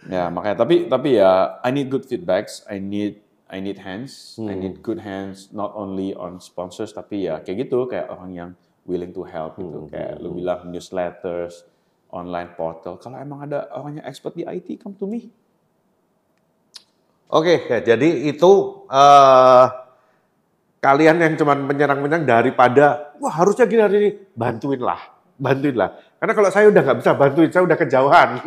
ya makanya tapi tapi ya I need good feedbacks, I need I need hands, I need good hands not only on sponsors tapi ya kayak gitu kayak orang yang willing to help gitu kayak lu bilang newsletters, online portal. Kalau emang ada orang yang expert di IT come to me. Oke, ya, jadi itu eh kalian yang cuman menyerang-menyerang daripada wah harusnya gini hari ini bantuin lah, bantuin lah. Karena kalau saya udah nggak bisa bantuin, saya udah kejauhan.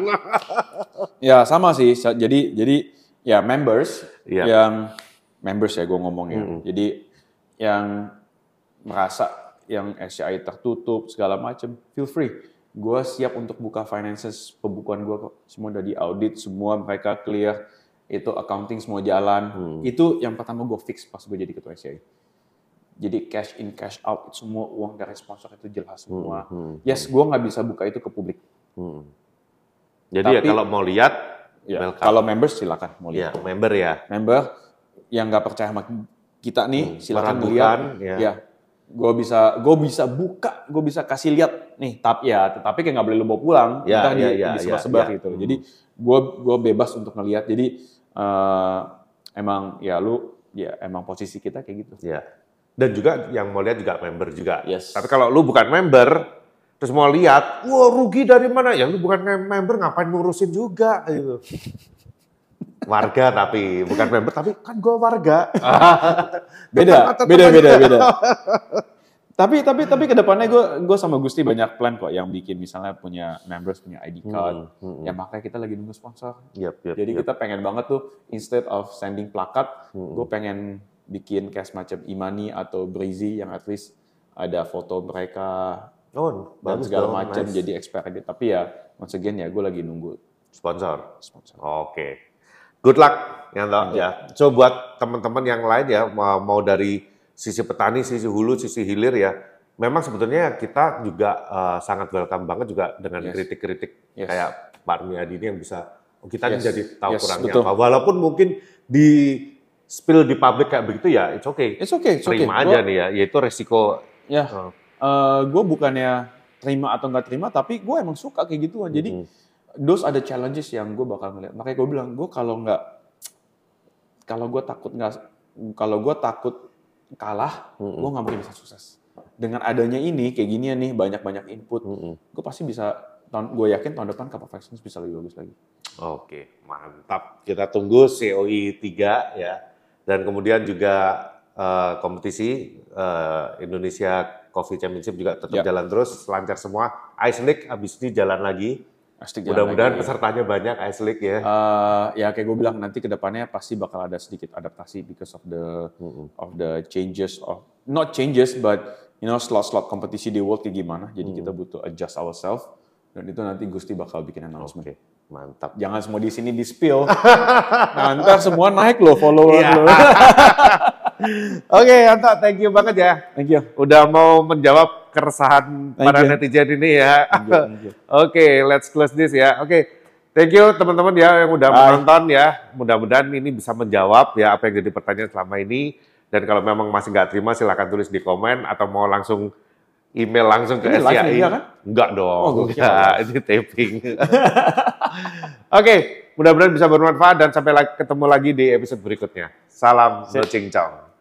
Ya sama sih. Jadi jadi ya members Iya. yang members ya gue ngomongnya. Mm-mm. Jadi yang merasa yang SCI tertutup segala macam, feel free. Gue siap untuk buka finances pembukuan gue kok. Semua udah di audit, semua mereka clear. Itu accounting semua jalan. Hmm. Itu yang pertama gue fix pas gue jadi ketua SCI. Jadi cash in cash out semua uang dari sponsor itu jelas semua. Hmm, Yes, gue nggak bisa buka itu ke publik. hmm. Jadi ya Tapi- kalau mau lihat, Ya, welcome. kalau members silakan mau lihat. ya member ya. member yang nggak percaya sama kita nih silakan meragukan, lihat ya. ya gue bisa gue bisa buka gue bisa kasih lihat nih tapi ya tetapi kayak nggak boleh lu bawa pulang Ya, entah di, ya, ya, disebar-sebar ya, ya. gitu jadi gue gue bebas untuk ngelihat jadi eh, emang ya lu ya emang posisi kita kayak gitu Ya. Dan juga yang mau lihat juga member juga. Yes. Tapi kalau lu bukan member, terus mau lihat, wah rugi dari mana? Ya lu bukan member, ngapain ngurusin juga gitu. Warga tapi bukan member, tapi kan gua warga. beda beda aja. beda beda tapi tapi tapi ke depannya gue gue sama Gusti banyak plan kok yang bikin misalnya punya members punya ID card Hmm, hmm, ya makanya kita lagi nunggu sponsor Yap, yap, Jadi yap. kita pengen banget tuh instead of sending plakat, Hmm. gue pengen bikin kayak semacam Imani atau Breezy yang at least ada foto mereka oh, dan bagus segala macam nice. jadi expired. Tapi ya once again ya gue lagi nunggu sponsor. sponsor. Oke. Good luck ya, ya. So buat teman-teman yang lain ya mau dari sisi petani, sisi hulu, sisi hilir ya. Memang sebetulnya kita juga eh, sangat welcome banget juga dengan Yes. kritik-kritik Yes. kayak Pak Armiadi ini yang bisa oh, kita Yes. jadi tahu Yes, kurangnya betul. apa. Walaupun mungkin di spill di publik kayak begitu ya, it's okay. It's okay, it's okay. Terima Gua- aja nih ya, yaitu resiko Ya, Oh. gue bukannya terima atau nggak terima, tapi gue emang suka kayak gituan. Jadi Mhm. those ada challenges yang gue bakal ngeliat. Makanya gue bilang, gue kalau nggak, kalau gue takut nggak, kalau gue takut kalah, Mhm. gue nggak mungkin bisa sukses. Dengan adanya ini, kayak gini nih, banyak-banyak input, Mhm. gue pasti bisa, tahun, gue yakin tahun depan Cup of Excellence bisa lebih bagus lagi. Oke, mantap. Kita tunggu COI 3 ya. Dan kemudian juga eh, kompetisi eh, Indonesia Coffee Championship juga tetap Ya. jalan terus, lancar semua. Ice League abis ini jalan lagi. Mudah-mudahan pesertanya banyak Ice League ya. Eh, ya kayak gue bilang nanti ke depannya pasti bakal ada sedikit adaptasi because of the Mhm. of the changes of not changes but you know slot-slot kompetisi di world kayak gimana. Jadi Hmm. kita butuh adjust ourselves dan itu nanti Gusti bakal bikin announcement. Oke, mantap. Jangan semua di sini di spill. nah, ntar semua naik loh follower Iya. lo. Oke, Anto, thank you banget ya. Thank you. Udah mau menjawab keresahan Thank para you. netizen ini ya. Oke, let's close this ya. Oke, thank you teman-teman ya yang udah Bye. menonton ya. Mudah-mudahan ini bisa menjawab ya apa yang jadi pertanyaan selama ini. Dan kalau memang masih nggak terima silahkan tulis di komen atau mau langsung email langsung ke SCI. juga kan? Enggak dong, Oh, enggak. Ini taping. Oke, mudah-mudahan bisa bermanfaat dan sampai ketemu lagi di episode berikutnya. Salam Chong.